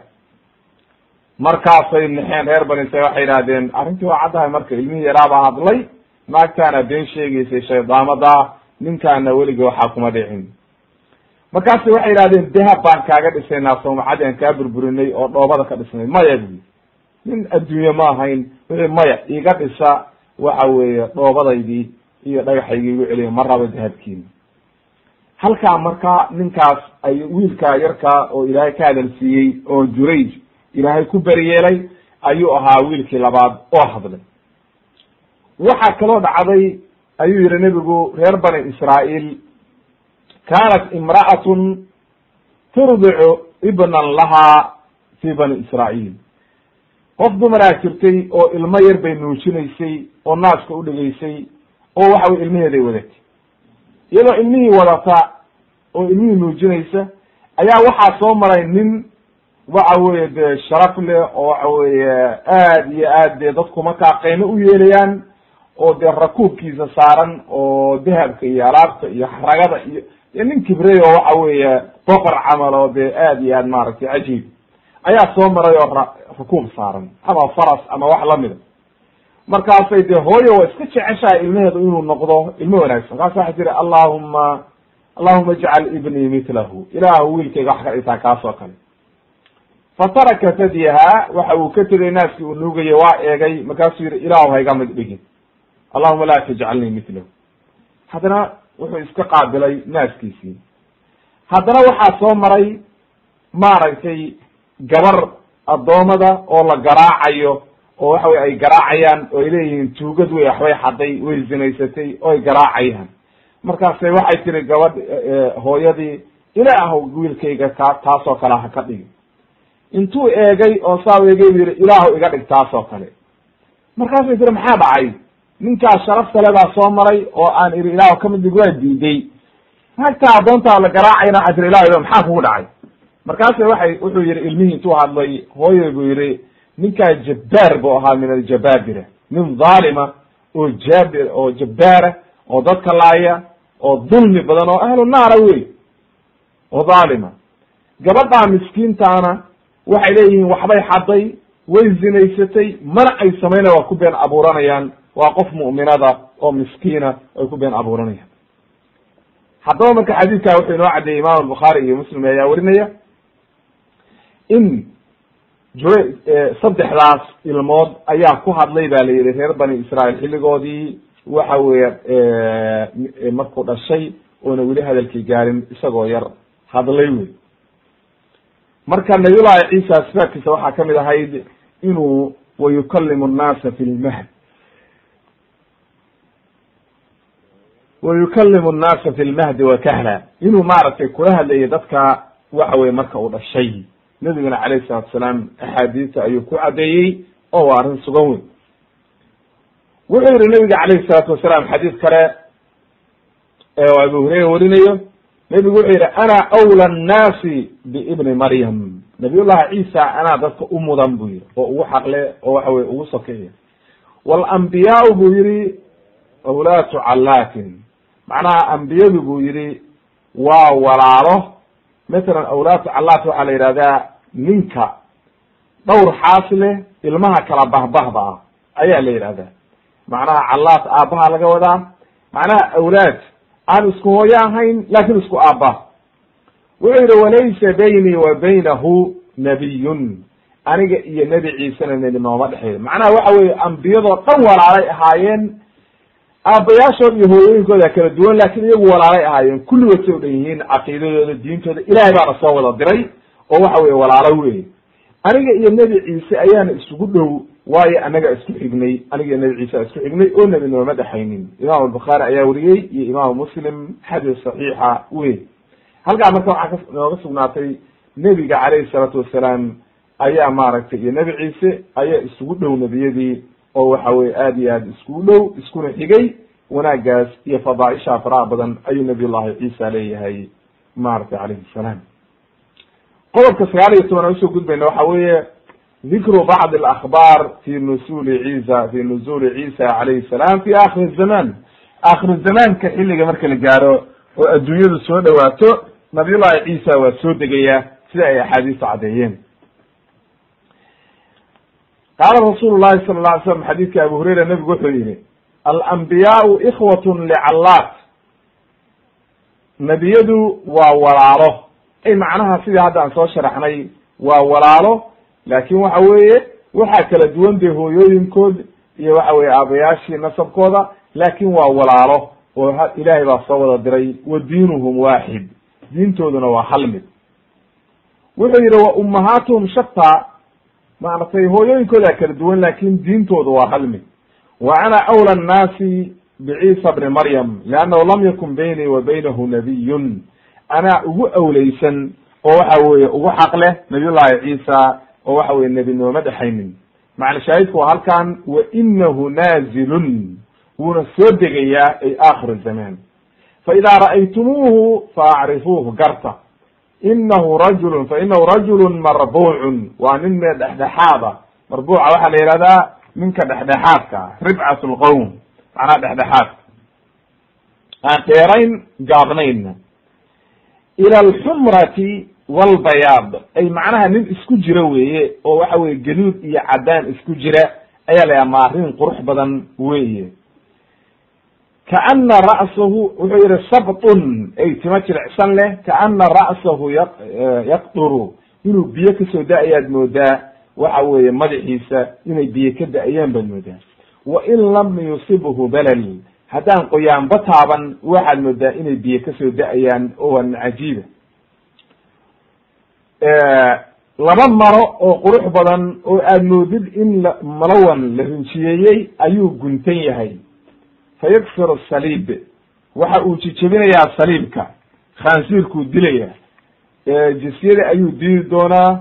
markaasay naxeen reer bani israil waxay yidhahdeen arrintii waa caddahay marka ilmihii yaraabaa hadlay naagtaana been sheegaysay shaydaamada ninkaana weligii waxaa kuma dhicin. Markaasay waxay yidhahdeen dahab baan kaaga dhisaynaa sawmacadii aan kaa burburinay oo dhoobada ka dhisnay maya bui nin adduunye ma ahayn wixii maya iga dhisa waxa weeye dhoobadaydii iyo dhagaxaygii igu celiya ma rabo dahabkiina halkaa marka ninkaas ay wiilkaa yarkaa oo ilaahay ka hadal siiyey oo jurayj ilaahay ku beriyeelay ayuu ahaa wiilkii labaad oo hadlay. Waxaa kaloo dhacday ayuu yihi nebigu reer bani israa'iil kaanat imra'atun turdicu ibnan lahaa fi bani israa'iil. Qof dumaraa jirtay oo ilmo yar bay nuujinaysay oo naaska u dhigaysay oo waxa weye ilmaheeday wadatay iyadoo ilmihii wadata oo ilmihii nuujinaysa ayaa waxaa soo maray nin waxa weye dee sharaf leh oo waxa weeye aad iyo aad dee dadku markaa qiimo u yeelayaan oo dee rakuubkiisa saaran oo dahabka iyo alaabta iyo xaragada iyo dee nin kibrey oo waxa weeye boqor camal oo dee aad iyo aad maaragtay cajiib. Ayaa soo maray oo ra rakuub saaran ama faras ama wax lamida markaasay dee hooyo waa iska jeceshahay ilmaheedu inuu noqdo ilmo wanaagsan. Markaasa waxay tiri allahuma allahuma ijcal ibnii mitlahu. Ilaahu wiilkayga wax ka dhigtaa kaasoo kale. Fataraka tadyaha waxa uu ka tegay naaskii uu nuugayay waa eegay. Markaasuu yihi ilaahu hayga mid dhigin. Allahuma laa tajcalnii mitlahu. Haddana wuxuu iska qaabilay naaskiisii. Haddana waxaa soo maray maaragtay gabar addoomada oo la garaacayo oo waxa weye ay garaacayaan oo ay leeyihiin tuugad wey waxbay xaday way zinaysatay oo ay garaacayaan. Markaase waxay tiri gabadh hooyadii ilaahu wiilkayga ka taasoo kale ha ka dhigi intuu eegay oo saa eegay bu yihi ilaahu iga dhig taasoo kale. Markaasay tiri maxaa dhacay? Ninkaas sharafta le baa soo maray oo aan iri ilaahu ka mid dhig waa diiday. Hagtaa addoontaa la garaacayna waxaa tiri ilahu maxaa kugu dhacay? Markaase waxay wuxuu yihi ilmihii intuu hadlay. Hooyay buu yihi ninkaa jabbaar buu ahaa min aljabaabira nin dhaalima oo jaabi oo jabbaara oo dadka laaya oo dulmi badan oo ahlu naara wey oo dhaalima gabadhaa miskiintaana waxay leeyihiin waxbay xaday way zinaysatay mana ay samayna waa ku been abuuranayaan waa qof mu'minada oo miskiina ay ku been abuuranayaan. Haddaba marka xadiidkaa wuxuu inoo caddeeyey imam albukhaari iyo muslim ayaa werinaya in jure saddexdaas ilmood ayaa ku hadlay ba la yihi reer bani israail xilligoodii. Waxa weeye markuu dhashay oona weli hadalkii gaarin isagoo yar hadlay wey marka nabiyullahi ciisa sifaadkiisa waxaa ka mid ahayd inuu wayukalimu nnaasa fi lmahd wayukalimu nnaasa fi lmahdi wa kahla. Inuu maaragtay kula hadlayo dadka waxa weye marka uu dhashay nabiguna calayhi salatu salaam axaadiista ayuu ku caddeeyey oo waa arrin sugan weyn. Wuxuu yihi nabiga calayhi salaatu wasalaam xadiis kale ee abu hureyra warinayo. Nebigu wuxuu yihi ana awla annaasi biibni maryam. Nabiyullahi ciisa anaa dadka u mudan buu yihi oo ugu xaqle oo waxa weye ugu sokeeya. Walambiyaau buu yihi awlaatu callaatin macnaha ambiyadu buu yihi waa walaalo mathalan awlaatu callaat waxaa la yidhahdaa ninka dhowr xaas leh ilmaha kala bahbahda ah ayaa la yidhahdaa macnaha callaat aabbaha laga wadaa. Macnaha awlaad aan isku hooyo ahayn laakin isku aabba. Wuxuu yihi walaysa baynii wa baynahu nabiyun. Aniga iyo nebi ciisena nebi nooma dhexeeyo macnaha waxa weye ambiyadoo dhan walaalay ahaayeen aabbayaashood iyo hooyooyinkooda kala duwan laakin iyagu walaalay ahaayeen. Kulligood say u dhan yihiin caqiidadooda diintooda ilahay baana soo wada diray oo waxa weye walaalo wey aniga iyo nebi ciise ayaana isugu dhow waayo anaga isku xignay. Aniga iyo nebi ciise isku xignay oo nebi nooma dhexaynin. Imam albukhaari ayaa weriyey iyo imaamu muslim xadiis saxiixa wey halkaa marka waxaa ka nooga sugnaatay nebiga calayhi salaatu wasalaam ayaa maaragtay iyo nebi ciise ayaa isugu dhow nebiyadii oo waxa weye aad iyo aad iskugu dhow iskuna xigay wanaagaas iyo fadaaisha faraha badan ayuu nabiy llahi ciisa leeyahay maaragtay calayhi salaam. Qodobka sagaal iyo toban aan u soo gudbayna waxa weeye dikru bacd alakbaar fi nusuli ciisa fi nuzuli ciisa calayhi salaam fi akhiri zaman. Akhir zamaanka xilliga marka la gaaro oo adduunyadu soo dhawaato nabiyullahi ciisa waa soo degaya sida ay axaadiistu caddeeyeen qaala rasuulu llahi sala la alay slam xadiidka abu hurayra nebigu wuxuu yihi alambiyaau ikhwatun licallaat nebiyadu waa walaalo ay macnaha sidii hadda aan soo sharaxnay waa walaalo laakin waxa weeye waxaa kala duwan dee hooyooyinkood iyo waxa weye aabayaashii nasabkooda laakin waa walaalo oo ilaahay baa soo wada diray wa diinuhum waaxid diintooduna waa hal mid wuxuu yihi wa ummahaatuhum shataa maaragtay hooyooyinkooda kala duwan laakin diintoodu waa hal mid wa ana awla annaasi biciisa bni maryam liannahu lam yakun baynii wa baynahu nabiyun anaa ugu awleysan oo waxa weye ugu xaq leh nabiyullahi ciisa oo waxa weye nebi nooma dhexaynin. Macna shaahidku halkan wa inahu naazilun. Wuuna soo degayaa ay akhir zaman fa idaa ra'aytumuuhu faacrifuuhu garta inahu rajulun fa inahu rajulun marbuucun waa nin mee dhexdhexaada marbuuca waxaa la yihahdaa ninka dhexdhexaadka ribcat lqowm macnaha dhexdhexaadka aan dheerayn gaabnaynna ila alxumrati walbayaad ay macnaha nin isku jira weeye oo waxa weye galuud iyo caddaan isku jira ayaa la yaha maarin qurux badan weeye kaana ra'sahu wuxuu yihi sabtun ay tima jilicsan leh kaana ra'sahu ya yaqduru inuu biyo ka soo da'ayaad moodaa waxa weeye madaxiisa inay biyo ka da'ayaan baad moodaa wa in lam yusibhu balal haddaan qoyaanba taaban waxaad moodaa inay biyo ka soo da'ayaan nin cajiiba laba maro oo qurux badan oo aad moodid in la malawan la rinjiyeeyey ayuu guntan yahay fa yakfiru saliib waxa uu jijebinayaa saliibka. khaansiirkuu dilaya. jisyada ayuu dili doonaa.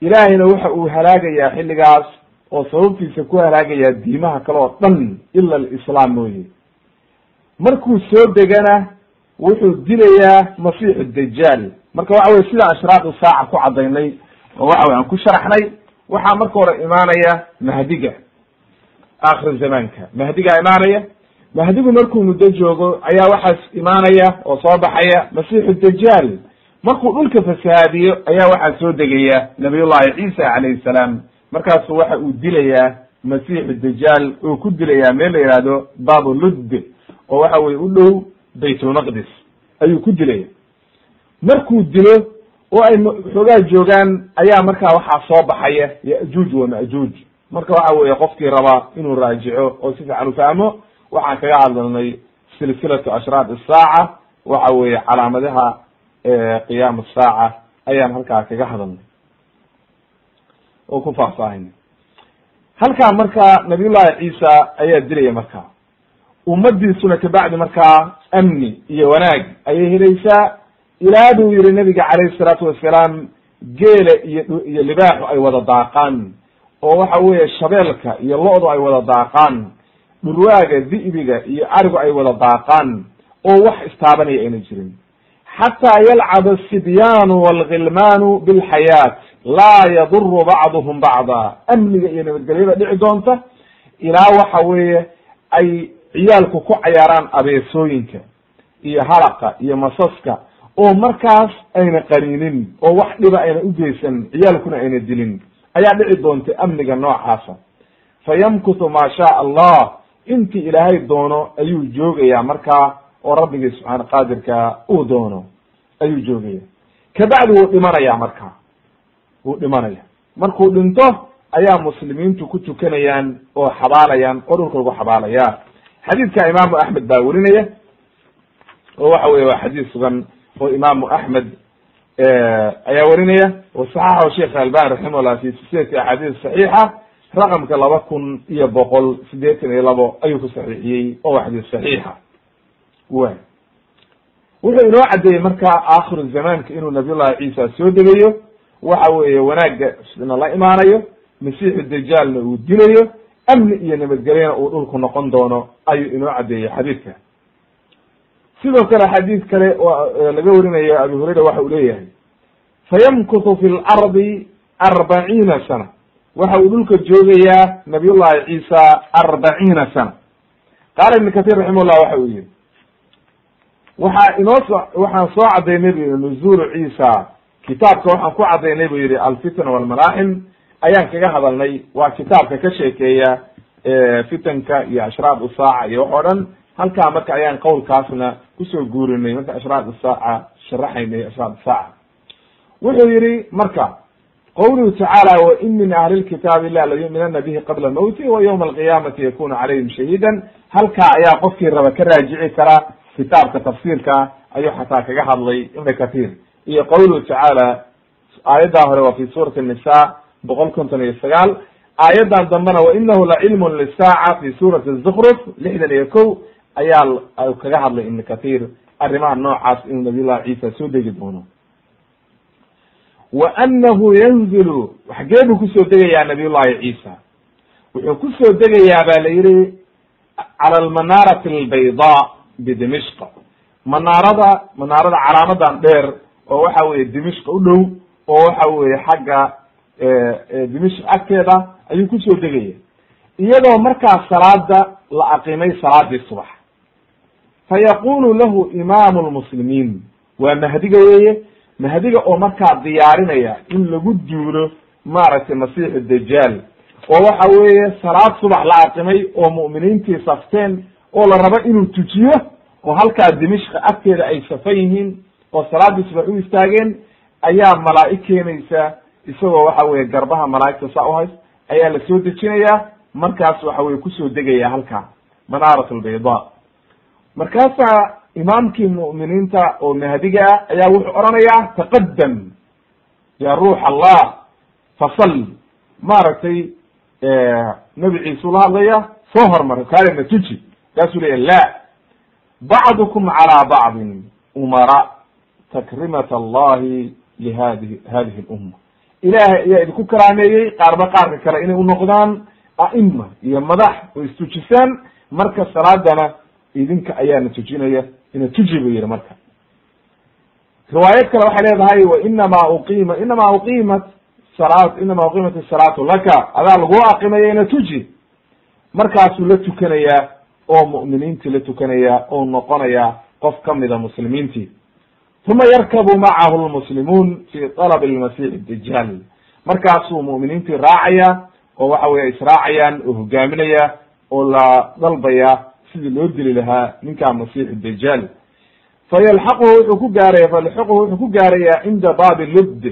ilaahayna waxa uu halaagayaa xilligaas oo sababtiisa ku halaagayaa diimaha kale oo dhan ila alislaam mooye. markuu soo degana wuxuu dilayaa masiixu dajaal marka waxa weye sida ashraaqu saaca ku cadaynay oo waxa wey aan ku sharaxnay waxaa marka hore imaanaya mahdiga akhir zamaanka mahdigaa imaanaya mahdigu markuu muddo joogo ayaa waxaas imaanaya oo soo baxaya masiixu dajaal markuu dhulka fasahaadiyo ayaa waxaa soo degaya nabiyullahi ciisa calayhi salaam markaasu waxa uu dilayaa masiixu dajaal oo ku dilayaa meel la yihahdo babu ludd oo waxa weye u dhow baytulmaqdis ayuu ku dilaya markuu dilo oo ay xoogaa joogaan ayaa markaa waxaa soo baxaya yajuuj wa majuuj marka waxa weye qofkii rabaa inuu raajico oo si fiican u fahmo waxaan kaga hadlalnay silsilatu ashraat isaaca waxa weye calaamadaha qiyaam saaca ayaan halkaa kaga hadalnay oo ku faahfaahinay halkaa marka nabiyullahi ciisa ayaa dilaya markaa ummadiisuna kabacdi markaa amni iyo wanaag ayay helaysaa. Ilaa buu yihi nabiga calayhi salaatu wasalaam geela iyo iyo libaaxu ay wada daaqaan oo waxa weeye shabeelka iyo lo-du ay wada daaqaan dhurwaaga di'biga iyo arigu ay wada daaqaan oo wax istaabanaya ayna jirin. Xataa yalcab asibyaanu walgilmaanu bilxayaat laa yaduru bacduhum bacda. Amniga iyo nabadgelyada dhici doonta ilaa waxa weeye ay ciyaalku ku cayaaraan abeesooyinka iyo halaqa iyo masaska oo markaas ayna qaniinin oo wax dhiba ayna ugeysan ciyaalkuna ayna dilin ayaa dhici doonta amniga noocaasa. Fa yamkutu maa shaa allah. Intii ilaahay doono ayuu joogayaa markaa oo rabbigii subxaana qaadirka uu doono ayuu joogaya kabacdi wuu dhimanaya markaa wuu dhimanaya markuu dhinto ayaa muslimiintu ku tukanayaan oo xabaalayaan oo dhulka lagu xabaalaya xadiidka imaamu axmed baa werinaya oo waxa weye waa xadiis sugan oo imaamu axmed ayaa werinaya oo saxaxahu sheekh albani raximahullah fi silsilati axaadiis saxiixa. Raqamka laba kun iyo boqol sideetan iyo labo ayuu ku saxiixiyey oo waa saxiixa. Wa wuxuu inoo caddeeyey marka aakhiru zamaanka inuu nabiyullahi ciisa soo degayo. Waxa weeye wanaagga na la imaanayo masiixu dajaalna uu dilayo amni iyo nabadgelyana uu dhulku noqon doono ayuu inoo caddeeyey xadiidka sidoo kale xadiid kale laga warinayo abi hurayra waxa uu leeyahay. Fayamkutu fi lardi arbaciina sana. Waxa uu dhulka joogayaa nabiyullahi ciisa arbaciina sana. Qaala ibn katir raximahullah waxa uu yihi waxaa inoo so waxaan soo cadaynay bu yihi nuzulu ciisa. Kitaabka waxaan ku cadaynay bu yihi alfitna walmalaaxim ayaan kaga hadalnay waa kitaabka ka sheekeeya fitanka iyo ashraad usaaca iyo wax oo dhan halkaa marka ayaan qowlkaasna ku soo guurinay marka ashraad usaaca sharaxaynay ashraad usaaca wuxuu yihi marka qawluhu tacaala wain min ahli lkitaabi ila layuminana bihi qabla mawti wa ywma alqiyaamati yakunu calayhim shahiidan. Halkaa ayaa qofkii raba ka raajici kara kitaabka tafsiirka ayuu xataa kaga hadlay ibn kathir iyo qawluhu tacaala aayaddaa hore waa fi suurati nisa boqol konton iyo sagaal. Aayaddan dambena wainahu lacilmun lisaaca fi suurati zukruf lixdan iyo kow ayaa kaga hadlay ibn kathir arrimaha noocaas inuu nabiyullahi ciisa soo degi doono. Wa anahu yanzilu xagee buu ku soo degayaa nabiyullahi ciisa. Wuxuu ku soo degayaa ba la yihi cala almanaarati albayda bidimishq. Manaarada manaarada calaamadan dheer oo waxa weye dimishq u dhow oo waxa weye xagga dimishq agteeda ayuu ku soo degaya. Iyadoo markaa salaada la aqimay salaadii subax fa yaqulu lahu imaamu lmuslimiin waa mahdiga weeye mahdiga oo markaa diyaarinaya in lagu duulo maaragtay masiixu dajaal oo waxa weeye salaad subax la aqimay oo mu'miniintii safteen oo la rabo inuu tujiyo oo halkaa dimishka agteeda ay safan yihiin oo salaaddii subax u istaageen ayaa malaa'ig keenaysa isagoo waxa weye garbaha malaa'igta saa uhays ayaa la soo dejinayaa markaas waxa weye ku soo degaya halkaa manaarat albayda markaasaa imaamkii mu'miniinta oo mahdiga ah ayaa wuxuu odhanayaa taqadam ya ruux allah fasalli maaragtay nabi ciise ula hadlaya soo hormar kaalina tuji. Kaasuu leya la bacdukum calaa bacdin umara takrimat allahi lihadihi hadihi lumma ilaahay ayaa idinku karaameeyey qaarba qaarka kale inay unoqdaan a'ima iyo madax oo istujisaan marka salaadana idinka ayaana tujinaya ina tuji bu yihi marka. Riwaayad kale waxay leedahay wa inama uqima inama uqimat sala inama uqimat asalaatu laka. Adaa lagu aqimaya ina tuji markaasuu la tukanayaa oo mu'miniintii la tukanayaa oo noqonaya qof kamida muslimiintii. Uma yarkabu macahu lmuslimuun fi طalb lmasix dajaal markaasuu mu'miniintii raacaya oo waxa weye israacayaan oo hogaaminaya oo la dalbaya sidii loo dili lahaa ninkaa masix dajaal. Fayalxaquhu wuxuu ku gaaraya fayalxaquhu wuxuu ku gaaraya cinda baabi lubd.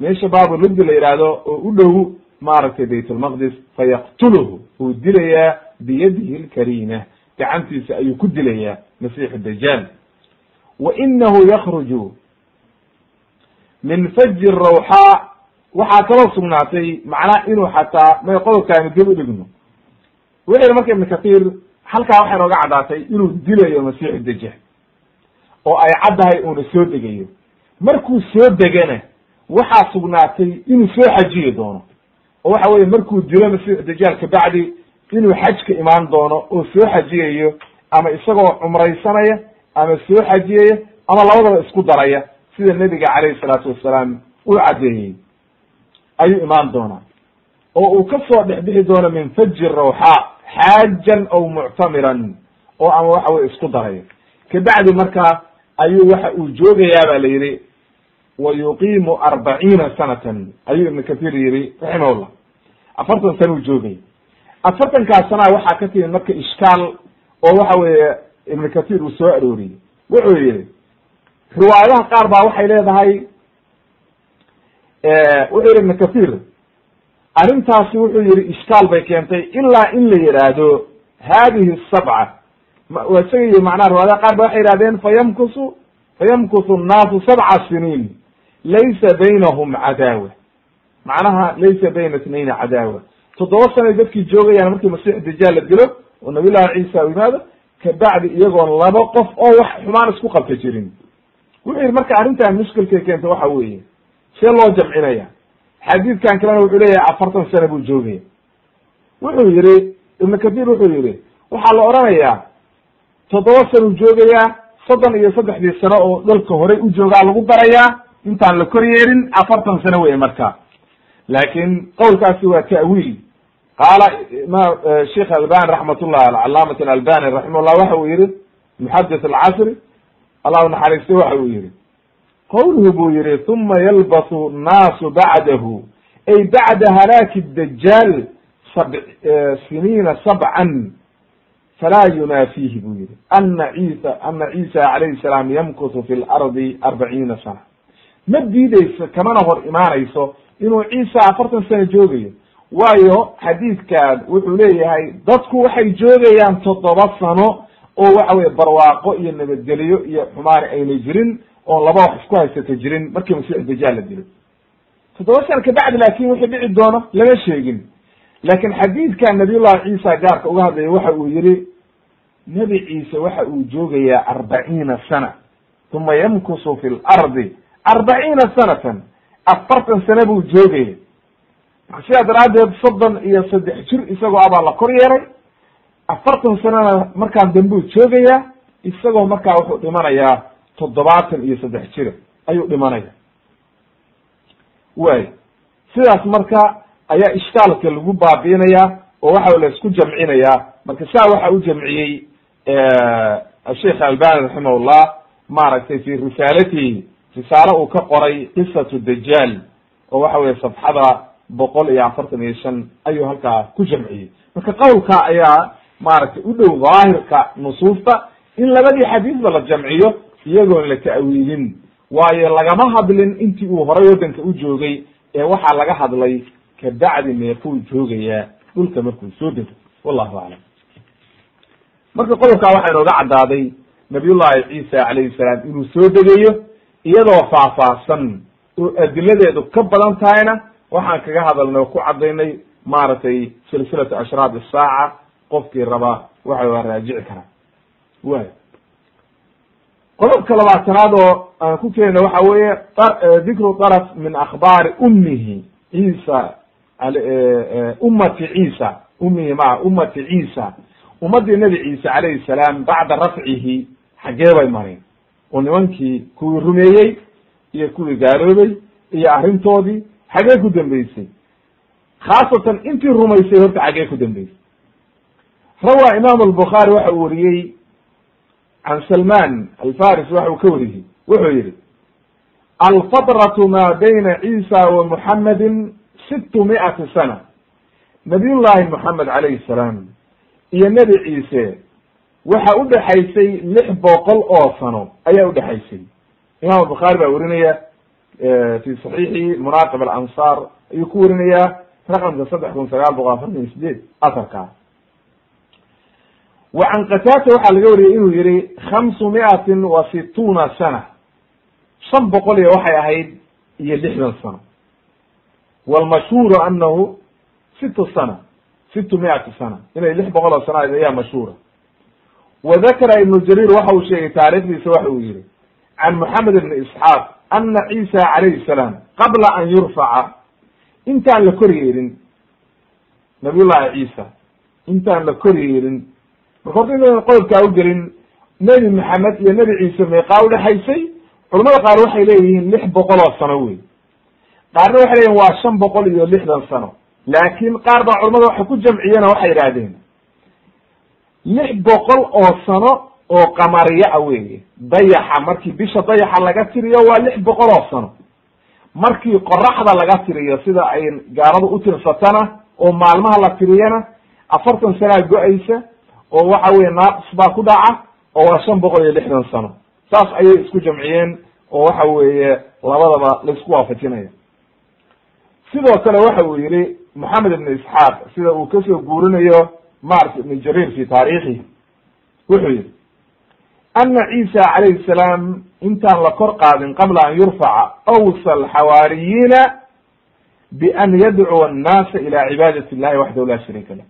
Meesha baabu lubd la yihahdo oo u dhow maaragtay bayt lmaqdis fayaqtuluhu uu dilayaa biyadihi lkarina gacantiisa ayuu ku dilayaa masix dajaal. Wa inahu yakruju min faji rawxa waxaa kaloo sugnaatay macnaha inuu xataa may qodobkaanu dib u dhigno. Wuxu yihi marka ibn kathir halkaa waxay nooga caddaatay inuu dilayo masixu dajaal oo ay caddahay uuna soo degayo. Markuu soo degana waxaa sugnaatay inuu soo xajiyi doono. Oo waxa weye markuu dilo masixu dajaal kabacdi inuu xajka imaan doono oo soo xajiyayo ama isagoo cumraysanaya ama soo xajiyaya ama labadaba isku daraya sida nebiga calayhi salaatu wasalaam uu caddeeyey. Ayuu imaan doonaa. Oo uu ka soo dhexbixi doono min faji rawxa xaajan aw muctamiran oo ama waxa weye isku daraya kabacdi markaa ayuu waxa uu joogayaa ba la yihi wa yuqiimu arbaciina sanatan ayuu ibn kathir yihi raximahullah. Afartan sana uu joogaya afartankaas sanaa waxaa ka timid marka ishkaal oo waxa weeye ibn kathir uu soo arooriyey. Wuxuu yihi riwaayadaha qaar baa waxay leedahay wuxuu yihi ibn kathir arrintaasi wuxuu yihi ishkaal bay keentay ilaa in la yihaahdo hadihi sabca. Waa yihi macnaha riwaayadaha qaar ba waxay yihahdeen fayamkusu fayamkusu nnaasu sabca siniin laysa baynahum cadaawa. Macnaha laysa bayna itnayni cadaawa. Toddoba sanay dadkii joogayaan markii masix dajaal la dilo oo nabiy llahi ciisa u yimaado kabacdi iyagoon laba qof oo wax xumaan isku qabta jirin. Wuxuu yihi marka arrintan mushkilkay keenta waxa weeye see loo jamcinaya xadiidkan kalena wuxuu leeyahay afartan sana buu joogaya wuxuu yihi ibn kathir wuxuu yihi waxaa la odhanayaa toddoba sanuu joogayaa soddon iyo saddexdii sano oo dalka horey u joogaa lagu darayaa intaan la kor yeerin afartan sano weye marka. Laakin qowlkaasi waa ta'wiil. Qaala ma sheikh albani raxmatullah alcalaamat alalbani raximahullah waxa uu yihi muxadis alcasri allah naxariistay waxa uu yihi qowluhu buu yihi uma yalbasu nnaasu bacdahu. Ay bacda halaaki dajaal sab siniina sabcan falaa yunaafihi buu yihi ana cisa ana ciisa calayhi salaam yamkusu fi lardi arbaciina sana. Ma diideyso kamana hor imaanayso inuu ciisa afartan sano joogayo? Waayo xadiidkan wuxuu leeyahay dadku waxay joogayaan toddoba sano oo waxa weye barwaaqo iyo nabadgelyo iyo xumaani ayna jirin oon laba wax isku haysata jirin markii masiix dajaal la dilo toddoba sano kabacdi laakin wixii dhici doono lama sheegin. Laakin xadiidkan nabiyullahi ciisa gaarka uga hadlaya waxa uu yihi nebi ciise waxa uu joogayaa arbaciina sana uma yamkusu fi lardi arbaciina sanatan afartan sane buu joogaya marka sidaa daraaddeed soddon iyo saddex jir isagoo abaa la kor yeeray afartan sanana markaan dambuu joogayaa isagoo markaa wuxuu dhimanayaa toddobaatan iyo saddex jira ayuu dhimanaya. Way sidaas marka ayaa ishkaalka lagu baabiinaya oo waxa la isku jamcinayaa marka saa waxa u jamciyey asheikh albani raximahullah maaragtay fi risaalatihi risaalo uu ka qoray qisatu dajaal oo waxa weye safxada boqol iyo afartan iyo shan ayuu halkaa ku jamciyey. Marka qowlka ayaa maaragtay u dhow daahirka nusuusta in labadii xadiisba la jamciyo iyagoon la ta'wiilin. Waayo lagama hadlin intii uu horay waddanka u joogay ee waxaa laga hadlay kabacdi meekuu joogayaa dhulka markuu soo dego wallahu aclam. Marka qodobkaa waxaa inooga caddaaday nabiyullahi ciisa calayhi salaam inuu soo degayo iyadoo faahfaahsan oo adiladeedu ka badan tahayna waxaan kaga hadalnay oo ku cadaynay maaragtay silsilatu ashraad isaaca qofkii rabaa waxa waa raajici karaa. Way qodobka labaatanaad oo aan ku keenayna waxa weeye dikru daraf min akhbaari ummihi ciisa ummati ciisa ummihi maa ummati ciisa ummaddii nebi ciise calayhi salaam bacda rafcihi xaggee bay mareen oo nimankii kuwii rumeeyey iyo kuwii gaaloobay iyo arrintoodii xaggee ku dambeysay. Khaasatan intii rumaysay horta xaggee ku dambeysay. Rawaa imaam albukhaari waxa uu wariyey can salman alfaris waxa uu ka wariyey wuxuu yihi alfatratu ma bayna ciisa wa muxamedin situ mi'ati sana nabiy llahi moxamed calayhi salaam iyo nebi ciise waxa u dhexaysay lix boqol oo sano ayaa udhexaysay imam albukhaari baa werinaya fi saxiixi munaaqib alansaar ayuu ku werinaya raqamka saddex kun sagaal boqol afartan iyo sideed asarkaa wa can qataata waxaa laga wariyey inuu yihi khamsu miatin wa situuna sana. Shan boqol iyo waxay ahayd iyo lixdan sano. Walmashhuuru anahu situ sana situ miati sana. Inay lix boqol oo sana ahayd ayaa mashhuura. Wa dakara ibnu jariir waxa uu sheegay taarikhdiisa waxa uu yihi can moxamed ibni isxaaq ana ciisa calayhi salaam qabla an yurfaca. Intaan la kor yeelin nabiy ciisa intaan la kor yeelin marka horta inaynan qodobkaa ugelin nebi maxamed iyo nebi ciise meeqaa udhexaysay culamada qaar waxay leeyihiin lix boqol oo sano wey qaarna waxay leeyihiin waa shan boqol iyo lixdan sano. Laakin qaar baa culamada waxay ku jamciyeen waxay yidhahdeen lix boqol oo sano oo qamariya a weeye. Dayaxa markii bisha dayaxa laga tiriyo waa lix boqol oo sano. Markii qoraxda laga tiriyo sida ay gaaladu u tirsatana oo maalmaha la tiriyana afartan sanaa go'aysa oo waxa weye naaqis baa ku dhaca oo waa shan boqol iyo lixdan sano. Saas ayay isku jamciyeen oo waxa weeye labadaba la isku waafajinaya. Sidoo kale waxa uu yihi moxamed ibn isxaaq sida uu ka soo guurinayo mart ibn jarir fi taariikhi wuxuu yihi ana ciisa calayhi salaam intaan la kor qaadin qabla an yurfaca awsa alxawaariyiina bian yadcuwa annaasa ila cibaadati illahi waxdahu la shariika lah.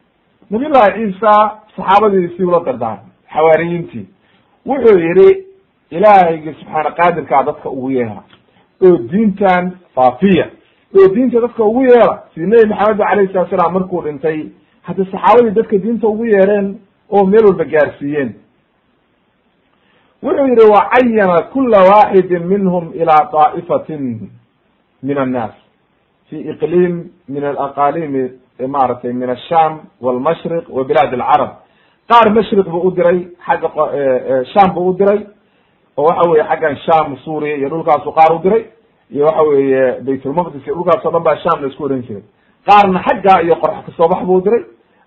Nabiy llahi ciisa saxaabadiisii ula dardaarmay xawaariyiintii. Wuxuu yihi ilaahaygi subxaana qaadirkaa dadka ugu yeera oo diintan faafiya oo diinta dadka ugu yeera sidi nebi maxamed alayhi salatu salaam markuu dhintay hadda saxaabadii dadka diinta ugu yeereen oo meel walba gaarsiiyeen. Wuxuu yihi wacayana kula waxidi minhum ilaa daa'ifatin min annaas fi iqliim min alaqalimi maaragtay min asham walmashriq wa bilaad alcarab qaar mashriq buu u diray xagga sham buu u diray oo waxa weye xaggan sham suuriya iyo dhulkaasu qaar u diray iyo waxa weeye baytulmaqdis iyo dhulkaas o dhan baa sham la isku ohan jiray. Qaarna xaggaa iyo qorax ka soo bax buu diray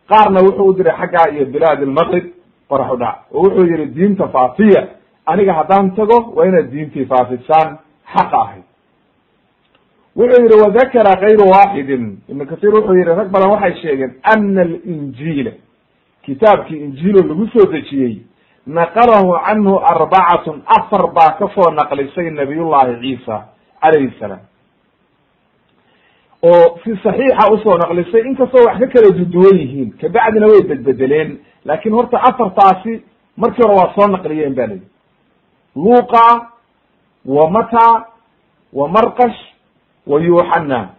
qaarna wuxuu u diray xaggaa iyo bilaad almaqrib qorax u oo wuxuu yihi diinta faafiya aniga haddaan tago waa inaad diintii faafisaan xaqa ahayd. Wuxuu yihi wadakara kayru waxidin ibn kathir wuxuu yihi rag badan waxay sheegeen ana alinjiila kitaabkii injiilo lagu soo dejiyey naqalahu canhu arbacatun afar baa ka soo naqlisay nabiyullahi ciisa calayhi salaam. Oo si saxiixa u soo naqlisay inkastoo wax ka kala duduwan yihiin kabacdina way bedbedeleen laakin horta afartaasi markii hore waa soo naqliyeen ba layihi luqa wa mata wa markash wa yuxana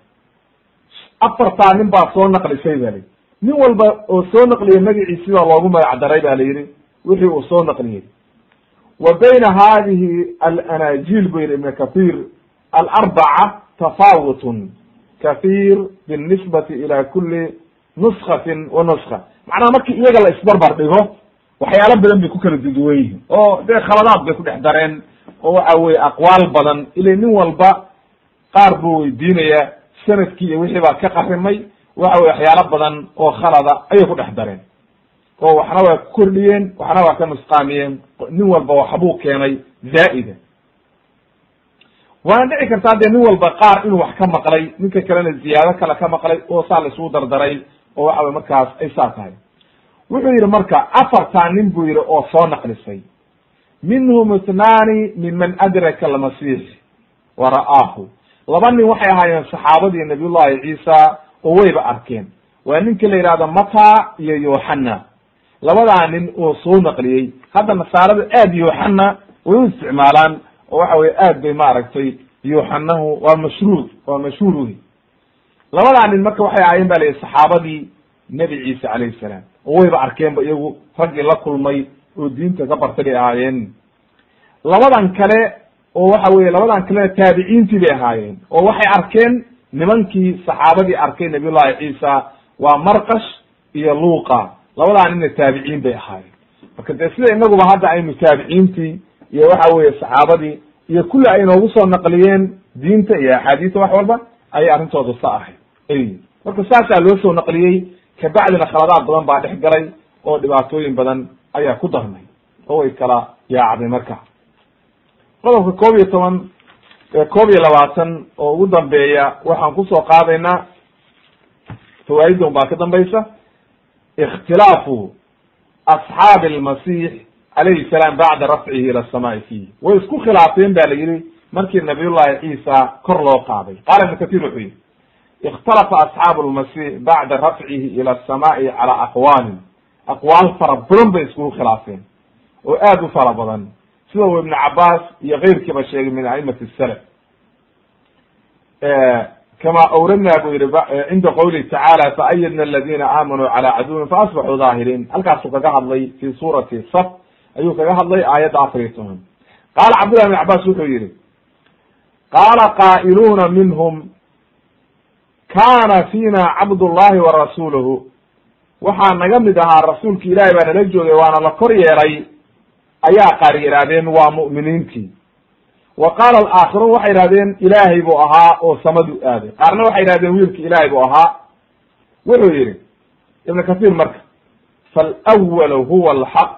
afartaa nin baa soo naqlisay ba layihi nin walba oo soo naqliyay magaciisi baa loogu magac daray ba la yihi wixii uu soo naqliyey. Wa bayna hadihi alanajil bu yihi ibn kathir alarbaca tafawutun kathir binisbati ila kuli nuskatin wa nuska macnaha markii iyaga la isbarbar dhigo waxyaalo badan bay ku kala duduwan yihiin. Oo dee khaladaad bay ku dhex dareen oo waxa weye aqwaal badan. Ila nin walba qaar buu weydiinaya sannadkii iyo wixii baa ka qarimay waxa weye waxyaalo badan oo khalada ayay ku dhex dareen. Oo waxna waa ku kordhiyeen waxna waa ka nusqaamiyeen nin walba waxbuu keenay zaa'ida. Waana dhici kartaa dee nin walba qaar inuu wax ka maqlay ninka kalena ziyaado kale ka maqlay oo saa la isugu dardaray oo waxa wey markaas ay saa tahay. Wuxuu yihi marka afartaa nin buu yihi oo soo naqlisay. Minhum itnaani miman adraka almasiix wa ra'aahu. Laba nin waxay ahaayeen saxaabadii nabiyullahi ciisa oo wayba arkeen. Waa ninka la yidhahdo mata iyo yohana labadaa nin oo soo naqliyey hadda nasaarada aad yohana way u isticmaalaan oo waxa weye aad bay maaragtay yohanahu waa mashruur waa mashhuur wey labadaa nin marka waxay ahaayeen ba la yihi saxaabadii nebi ciise calayhi salaam oo wayba arkeenba iyagu raggii la kulmay oo diinta ka bartay bay ahaayeen. Labadan kale oo waxa weye labadan kalena taabiciintii bay ahaayeen oo waxay arkeen nimankii saxaabadii arkay nabiyullahi ciisa waa markash iyo luuqa. Labadaa nina taabiciin bay ahaayeen. Marka dee sida inaguba hadda aynu taabiciintii iyo waxa weye saxaabadii iyo kulli ay noogu soo naqliyeen diinta iyo axaadiista wax walba ayay arrintooda sa ahayd. Ay. Marka saasaa loo soo naqliyey kabacdina khaladaad badan baa dhex galay oo dhibaatooyin badan ayaa ku darmay oo way kala yaacday marka. Qodobka koob iyo toban koob iyo labaatan oo ugu dambeeya waxaan ku soo qaadaynaa fawaaidon baa ka dambaysa. Ikhtilaafu asxaabi almasix calayhi salaam bacda rafcihi ila asamaai fiih way isku khilaafeen ba la yihi markii nabiyullahi ciisa kor loo qaaday. Qaala ibnu katir wuxuu yihi ikhtalafa asxaabu lmasix bacda rafcihi ila asamaai cala aqwaalin aqwaal fara badan bay iskugu khilaafeen oo aad u fara badan sida uu ibnu cabaas iyo keyrkiiba sheegay min aimati salaf. Kama awradna bu yihi cinda qawlihi tacaala faayadna aladina aamanuu cala caduwin faasbaxuu daahiriin halkaasuu kaga hadlay fi suurati saf ayuu kaga hadlay aayadda afar iyo toban qaala cabdullah ibn cabas wuxuu yihi qaala qaa'iluuna minhum kana fina cabdullahi wa rasuluhu waxaa naga mid ahaa rasuulki ilahi baa nala joogay waana la kor yeelay ayaa qaar yidhaahdeen waa mu'miniintii. Wa qaala alaakhiruun waxay yidhahdeen ilaahay buu ahaa oo samadu aaday. Qaarna waxay yidhahdeen wiilki ilaahay buu ahaa. Wuxuu yihi ibn kathir marka falwalu huwa alxaq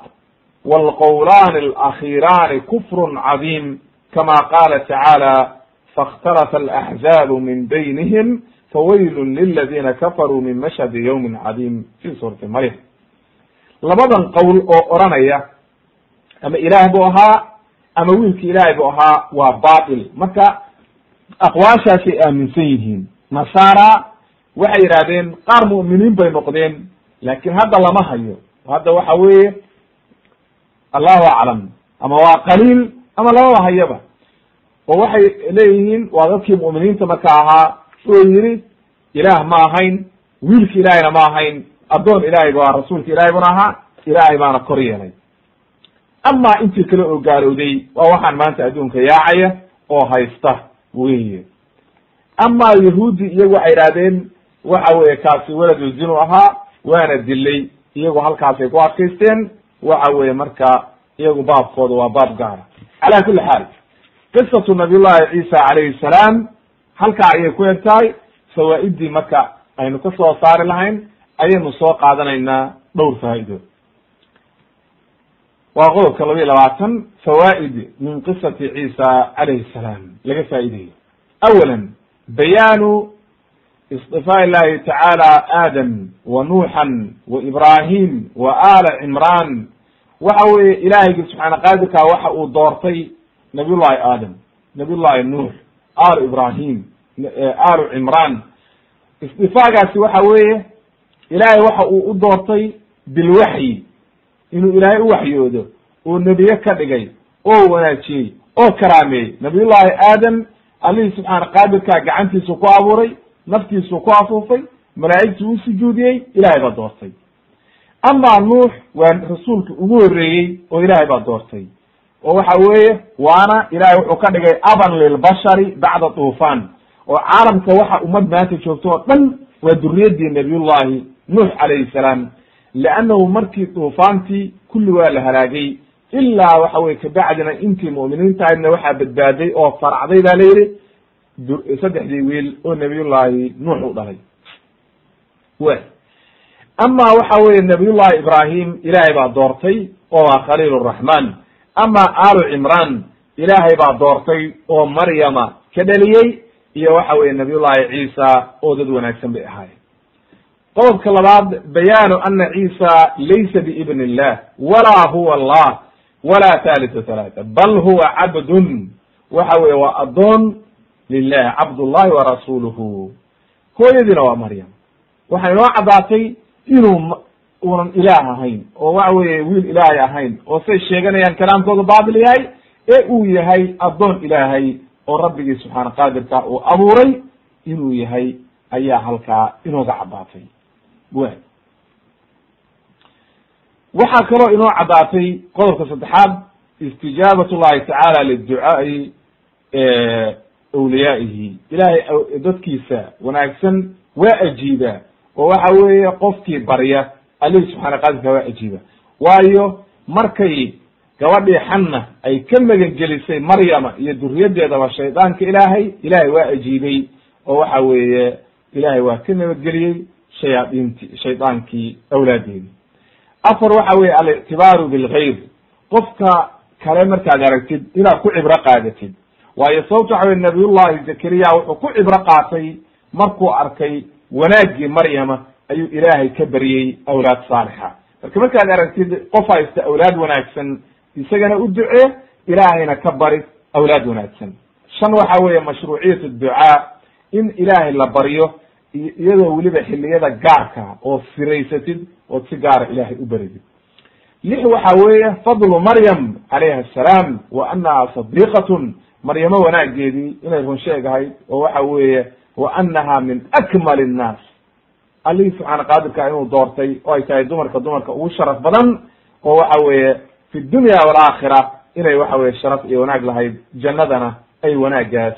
waalqowlaani alakhiraani kufrun cadiim kama qaala tacaala faاkhtalafa alaxzaabu min baynihim fawaylun liladina kafaruu min mashhadi ywmin cadiim. Fi suurati maryam. Labadan qowl oo oranaya ama ilaah buu ahaa ama wiilki ilaahay buu ahaa waa batil marka aqwaashaasay aaminsan yihiin. Nasaara waxay yidhahdeen qaar mu'miniin bay noqdeen laakin hadda lama hayo. Hadda waxa weeye allahu aclam ama waa qaliil ama lamaba hayaba. Oo waxay leeyihiin waa dadkii mu'miniinta marka ahaa oo yiri ilaah ma ahayn wiilki ilaahayna ma ahayn addoon ilaahay ba rasuulka ilahay buna ahaa ilaahay baana kor yeelay ama intii kale oo gaalowday waa waxaan maanta adduunka yaacaya oo haysta weye ama yahuudi iyagu waxay idhahdeen waxa weye kaasi weladu zinu ahaa waana dilay iyagu halkaasay ku adkaysteen waxa weye marka iyagu baabkooda waa baab gaara. Cala kuli xaal qisatu nabiyullahi ciisa calayhi salaam halkaa ayay ku eg tahay fawaa-iddii marka aynu ka soo saari lahayn ayaynu soo qaadanaynaa dhowr faa'ido waa qodobka laba iyo labaatan fawaa'id min qisati ciisa calayhi salaam laga faa'ideeyo awala bayaanu isطifaa illahi tacaala aadam wa nuuxan wa ibrahim wa ala cimran waxa weeye ilaahaygi subxaana qaadirka waxa uu doortay nabiy aadam nabiy nuux alu ibrahim alu cimran istifaagaasi waxa weeye ilaahay waxa uu u doortay bilwaxyi inuu ilaahay u waxyoodo oo nebiye ka dhigay oo wanaajiyey oo karaameeyey. Nabiyullahi aadam allihii subxaana qaadirkaa gacantiisu ku abuuray naftiisu ku afuufay malaa'igtu u sujuudiyey ilahay baa doortay. Amaa nuux waa rasuulka ugu horreeyey oo ilaahay baa doortay. Oo waxa weeye waana ilahay wuxuu ka dhigay aban lilbashari bacda tuufaan. Oo caalamka waxa ummad maanta joogto oo dhan waa duriyadii nabiyullahi nuux calayhi salaam leannahu markii duufaantii kulli waa la halaagay ilaa waxa weye kabacdina intii mu'miniinta ahaydna waxaa badbaaday oo faracday ba la yihi saddexdii wiil oo nabiyullahi nuux u dhalay w ama waxa weye nabiyullahi ibrahim ilaahay baa doortay oo waa khaliil raxman ama alu cimran ilaahay baa doortay oo maryama ka dhaliyey iyo waxa weye nabiyullahi ciisa oo dad wanaagsan bay ahaayeen qodobka labaad bayaanu ana ciisa laysa biibn illah walaa huwa allah walaa thalitha thalaatha bal huwa cabdun. Waxa weye waa addoon lilahi cabdullahi wa rasuuluhu. Hooyadiina waa maryam. Waxay noo caddaatay inuu unan ilaah ahayn oo waxa weeye wiil ilaahay ahayn oo say sheeganayaan kalaamkooda baatil yahay ee uu yahay addoon ilaahay oo rabbigii subxaana qaadirka uu abuuray inuu yahay ayaa halkaa inooga caddaatay wa waxaa kaloo inoo caddaatay qodobka saddexaad istijaabat llahi tacaala liducaai awliyaa'ihi. Ilaahay dadkiisa wanaagsan waa ajiiba oo waxa weeye qofkii barya alihi subxana qadirka waa ajiiba. Waayo markay gabadhii xanna ay ka magangelisay maryama iyo duriyaddeedaba shaydaanka ilaahay ilaahay waa ajiibay oo waxa weeye ilaahay waa ka nabadgeliyey shayaadiinti shaydaankii awlaadeedii afar waxa weye alictibaaru bilgayr qofka kale markaad aragtid inaad ku cibro qaadatid. Waayo sababto waxa weye nabiyullahi zakariya wuxuu ku cibro qaatay markuu arkay wanaaggii maryama ayuu ilaahay ka baryey awlaad saalixa. Marka markaad aragtid qof haysta awlaad wanaagsan isagana u ducee ilaahayna ka bari awlaad wanaagsan. Shan waxa weeye mashruuciyat ducaa. In ilaahay la baryo iyadoo weliba xiliyada gaarka oo siraysatid ood si gaara ilaahay u baridid. Lix waxa weeye fadlu maryam calayha assalaam wa annaha sadiqatun. Maryamo wanaageedii inay run sheegahayd oo waxa weeye wa annaha min akmal nnaas. Allihii subxaana qaadirka inuu doortay oo ay tahay dumarka dumarka ugu sharaf badan oo waxa weeye fi dunya walaakhira inay waxa weye sharaf iyo wanaag lahayd jannadana ay wanaaggaas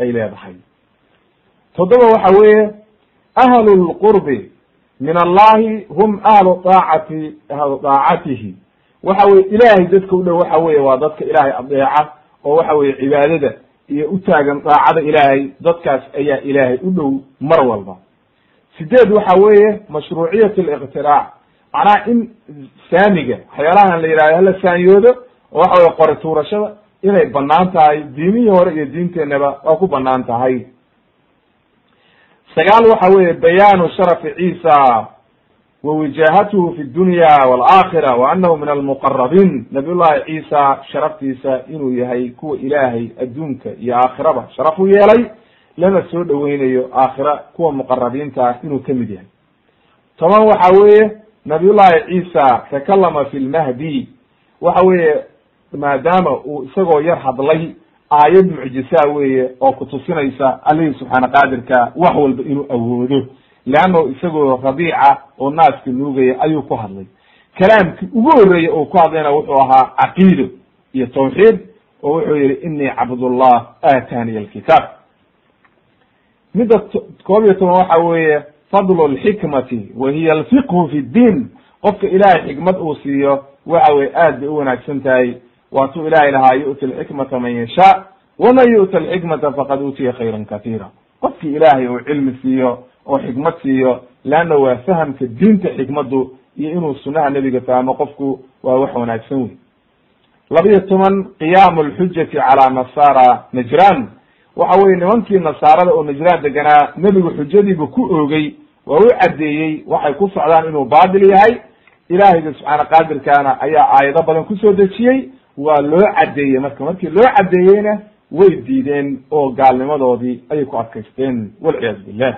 ay leedahay. Toddoba waxa weeye ahlu lqurbi min allahi hum ahlu daacati ahlu daacatihi waxa weye ilaahay dadka u dhow waxa weye waa dadka ilaahay adeeca oo waxa weye cibaadada iyo u taagan daacada ilaahay dadkaas ayaa ilaahay u dhow mar walba sideed waxa weeye mashruuciyat liqtiraac macnaha in saamiga waxyaalahan la yidhahdo hala saanyoodo oo waxa weye qori tuurashada inay bannaan tahay diimihii hore iyo diinteenaba waa ku bannaan tahay sagaal waxa weeye bayaanu sharafi ciisa wa wijaahatuhu fi dunya walakhira wa anahu min almuqarabiin nabiy llahi ciisa sharaftiisa inuu yahay kuwa ilaahay adduunka iyo aakhiraba. Sharaf u yeelay lana soo dhoweynayo aakhira kuwa muqarabiinta ah inuu ka mid yahay. Toban waxa weeye nabiy llahi ciisa takalama fi lmahdi waxa weeye maadaama uu isagoo yar hadlay aayad mucjisaa weeye oo kutusinaysa allihii subxaana qaadirka wax walba inuu awoodo. Leanno isagoo radiica oo naaska nuugaya ayuu ku hadlay. Kalaamkii ugu horreeyey oo ku hadlayna wuxuu ahaa caqiido iyo tawxiid oo wuxuu yihi inii cabdullah aataniya alkitaab. Midda koob iyo toban waxa weeye fadlu lxikmati wa hiya alfiqhu fi ddiin qofka ilaahay xikmad uu siiyo waxa weye aad bay u wanaagsan tahay waatuu ilahay lahaa yu'ti alxikmata man yashaa waman yu'ta alxikmata faqad uutiya khayran katiira qofkii ilaahay uu cilmi siiyo oo xikmad siiyo leanna waa fahamka diinta xikmaddu iyo inuu sunaha nebiga fahmo qofku waa wax wanaagsan wey labiyo toban qiyaamu lxujati calaa nasara najran waxa weye nimankii nasaarada oo najraan deganaa nebigu xujadiiba ku oogay waa u caddeeyey waxay ku socdaan inuu baatil yahay. Ilaahayga subxaana qaadirkaana ayaa aayado badan ku soo dejiyey waa loo caddeeyey marka. Markii loo caddeeyeyna way diideen oo gaalnimadoodii ayay ku adkaysteen walciyaadu billah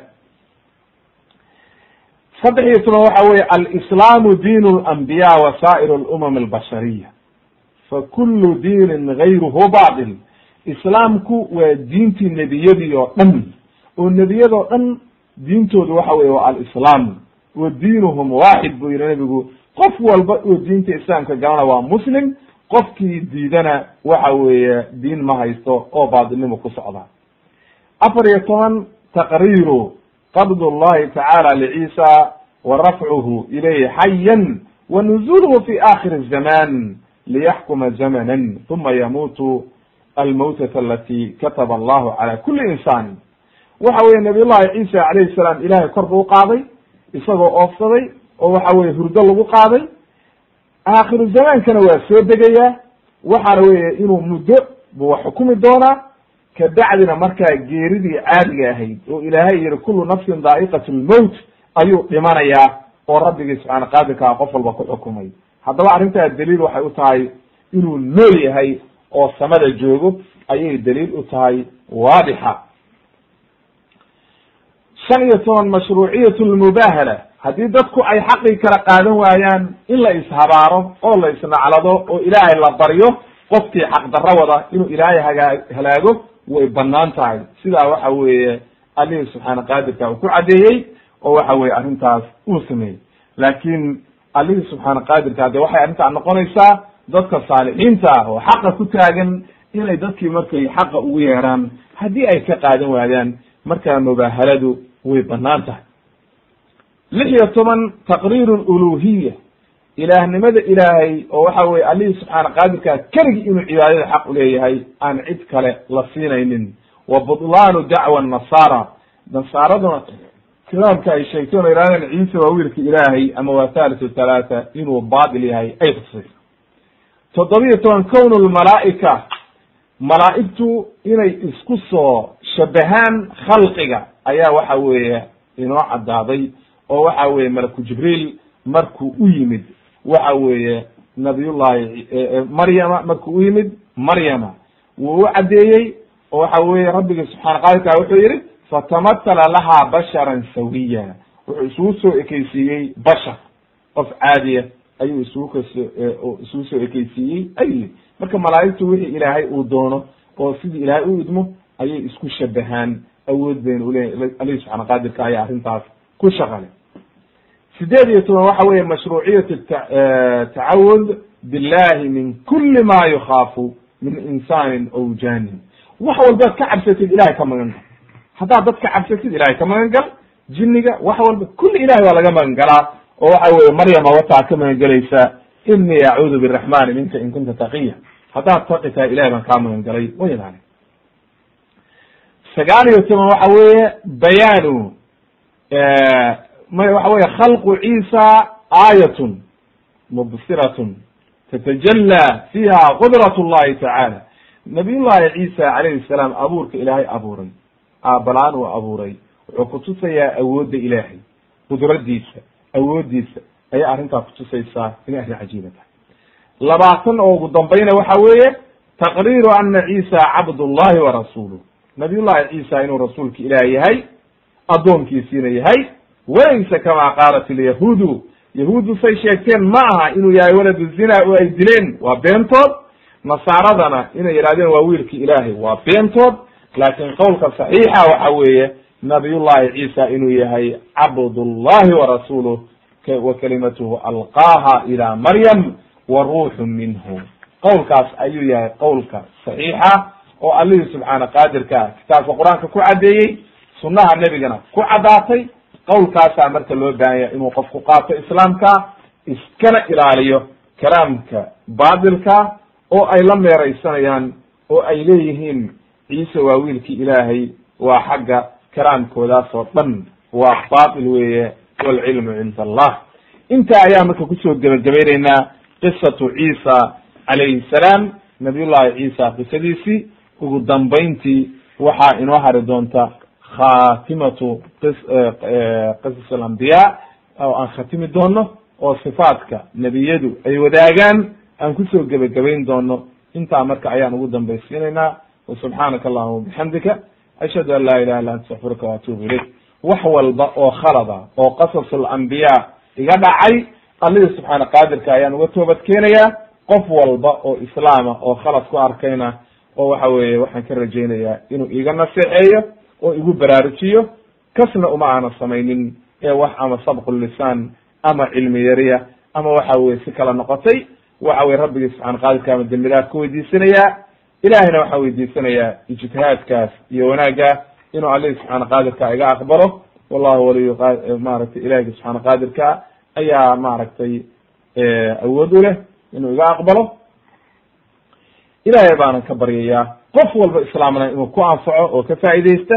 saddex iyo toban waxa weye alislaamu diin alambiya wa saa'ir albashariya fa kullu diinin gayruhu batil islaamku waa diintii nebiyadii oo dhan. Oo nebiyadoo dhan diintoodu waxa weye waa alislaam. Wa diinuhum waaxid buu yihi nebigu qof walba oo diinta islaamka galana waa muslim qofkii diidana waxa weeye diin ma haysto oo baatilnimo ku socda. Afar iyo toban taqriiru qabd llahi tacaala lciisa wa rafcuhu ilayhi xayan wa nuzuluhu fi akhir الzaman liyaxkuma zamanan uma yamuutu almawtata alati kataba allahu cala kuli insani waxa weye nabiy llahi ciisa alayhi salaam ilahay kor buu qaaday isagoo oofsaday oo waxa weye hurdo lagu qaaday aakhiru zamaankana waa soo degayaa. Waxaana weye inuu muddo buu wax xukumi doonaa. Kabacdina markaa geeridii caadiga ahayd oo ilaahay yihi kulu nafsin daa'iqat lmowt ayuu dhimanayaa oo rabbigii subxaana qaadirkaa qof walba ku xukumay. Haddaba arrintaa daliil waxay u tahay inuu nool yahay oo samada joogo ayay daliil u tahay waadixa. Shan iyo toban mashruuciyat lmubahala haddii dadku ay xaqii kala qaadan waayaan in la ishabaaro oo la isnaclado oo ilaahay la baryo qofkii xaqdarro wada inuu ilaahay hagaa halaago way bannaan tahay. Sidaa waxa weeye allihii subxaana qaadirka uu ku caddeeyey oo waxa weye arrintaas uu sameeyey. Laakiin allihii subxaana qaadirka de waxay arrintaa noqonaysaa dadka saalixiinta ah oo xaqa ku taagan inay dadkii markay xaqa ugu yeeraan haddii ay ka qaadan waayaan markaa mubaahaladu way bannaan tahay lix iyo toban taqriiru luluhiya ilaahnimada ilaahay oo waxa weye allihii subxaana qaadirkaa keligii inuu cibaadada xaq uleeyahay aan cid kale la siinaynin. Wa budlaanu dacwa nasaara. Nasaaraduna kitaabka ay sheegteen oo ihahdeen ciise waa wiilka ilaahay ama waa thalithu thalaatha inuu baatil yahay ay tusayso toddobiyo toban kown lmalaa'ika malaa'igtu inay isku soo shabahaan khalqiga ayaa waxa weeye inoo caddaaday oo waxa weeye malaku jibriil markuu u yimid waxa weeye nabiyullahi maryama markuu u yimid maryama wuu u caddeeyey oo waxa weeye rabbigi subxaana qadirka wuxuu yihi fatamatala lahaa basharan sawiya. Wuxuu isugu soo ekeysiiyey bashar. Qof caadiya ayuu isugu kas isugu soo ekeysiiyey ayuu marka malaa'igtu wixii ilaahay uu doono oo sidii ilaahay u idmo ayay isku shabahaan. Awood bayna uleeyahy alihi subxaana qaadirka ayaa arrintaas ku shaqale sideed iyo toban waxa weeye mashruuciyat tacawud billahi min kuli ma yukhaafu min insaanin aw janin wax walbaad ka cabsatid ilahay ka magan gal. Haddaad dad ka cabsatid ilahay ka magan gal jinniga wax walba kulli ilahay waa laga magan galaa oo waxa weye maryama wataa ka magan inii acuudu biraxmani minka in kunta taqiya. Haddaad taqi tahay ilahay baan kaa magan galay sagaal iyo toban waxa weeye bayaanu waxa weye khalqu ciisa aayatun mubsiratun tatajallaa fiha qudrat llahi tacaala nabiy llahi ciisa calayhi salaam abuurka ilaahay abuuray aabalaan uu abuuray wuxuu kutusayaa awoodda ilaahay qudradiisa awooddiisa ayay arrintaa kutusaysaa inay arrin cajiiba tahay labaatan oo ugu dambayna waxa weeye taqriiru ana ciisa cabdullahi wa rasuuluh nabiy llahi ciisa inuu rasuulka ilaah yahay addoonkiisiina yahay walaysa kama qaalat ilyahuudu yahuuddu say sheegteen ma aha inuu yahay waladu zina oo ay dileen waa beentood. Nasaaradana inay yidhahdeen waa wiilki ilaahay waa beentood. Laakiin qowlka saxiixa waxa weeye nabiyullahi ciisa inuu yahay cabdullahi wa rasuuluh wa kalimatuhu alqaaha ila maryam wa ruuxu minhu. Qowlkaas ayuu yahay qowlka saxiixa oo allihii subxaana qaadirka kitaabka qur'aanka ku caddeeyey sunnaha nebigana ku caddaatay qowlkaasaa marka loo baahanya inuu qofku qaato islaamka iskana ilaaliyo kalaamka baatilka oo ay la meeraysanayaan oo ay leeyihiin ciise waa wiilkii ilaahay waa xagga kalaamkoodaas oo dhan waa baatil weeye walcilmu cinda allah intaa ayaa marka ku soo gebagabaynaynaa qisatu ciisa calayhi salaam nabiyullahi ciisa qisadiisii. Ugu dambayntii waxaa inoo hari doonta khatimatu qisas alambiya oo aan khatimi doono oo sifaatka nebiyadu ay wadaagaan aan ku soo gebagabayn doono. Intaa marka ayaan ugu dambaysiinaynaa wasubxaanaka allahuma bixamdika ashhadu an laa ilaha illa anta astaqfiruka waatubu ilayk. Wax walba oo khalada oo qasas alambiya iga dhacay allihii subxaana qaadirka ayaan uga toobad keenayaa qof walba oo islaama oo khalad ku arkayna oo waxa weeye waxaan ka rajaynayaa inuu iga naseexeeyo oo igu baraarujiyo kasna uma aana samaynin ee wax ama sabqu lisaan ama cilmi yariya ama waxa weye si kala noqotay waxa weye rabbigii subxana qaadirka ama dembi dhaaf ka weydiisanayaa ilahayna waxaan weydiisanayaa ijtihaadkaas iyo wanaagga inuu alihi subxaana qaadirka iga aqbalo. Wallahu waliyu maaragtay ilahiyga subxaana qaadirka ayaa maaragtay awood u leh inuu iga aqbalo. Ilahay baanan ka baryayaa qof walba islaamna inuu ku anfaco oo ka faa'iidaysta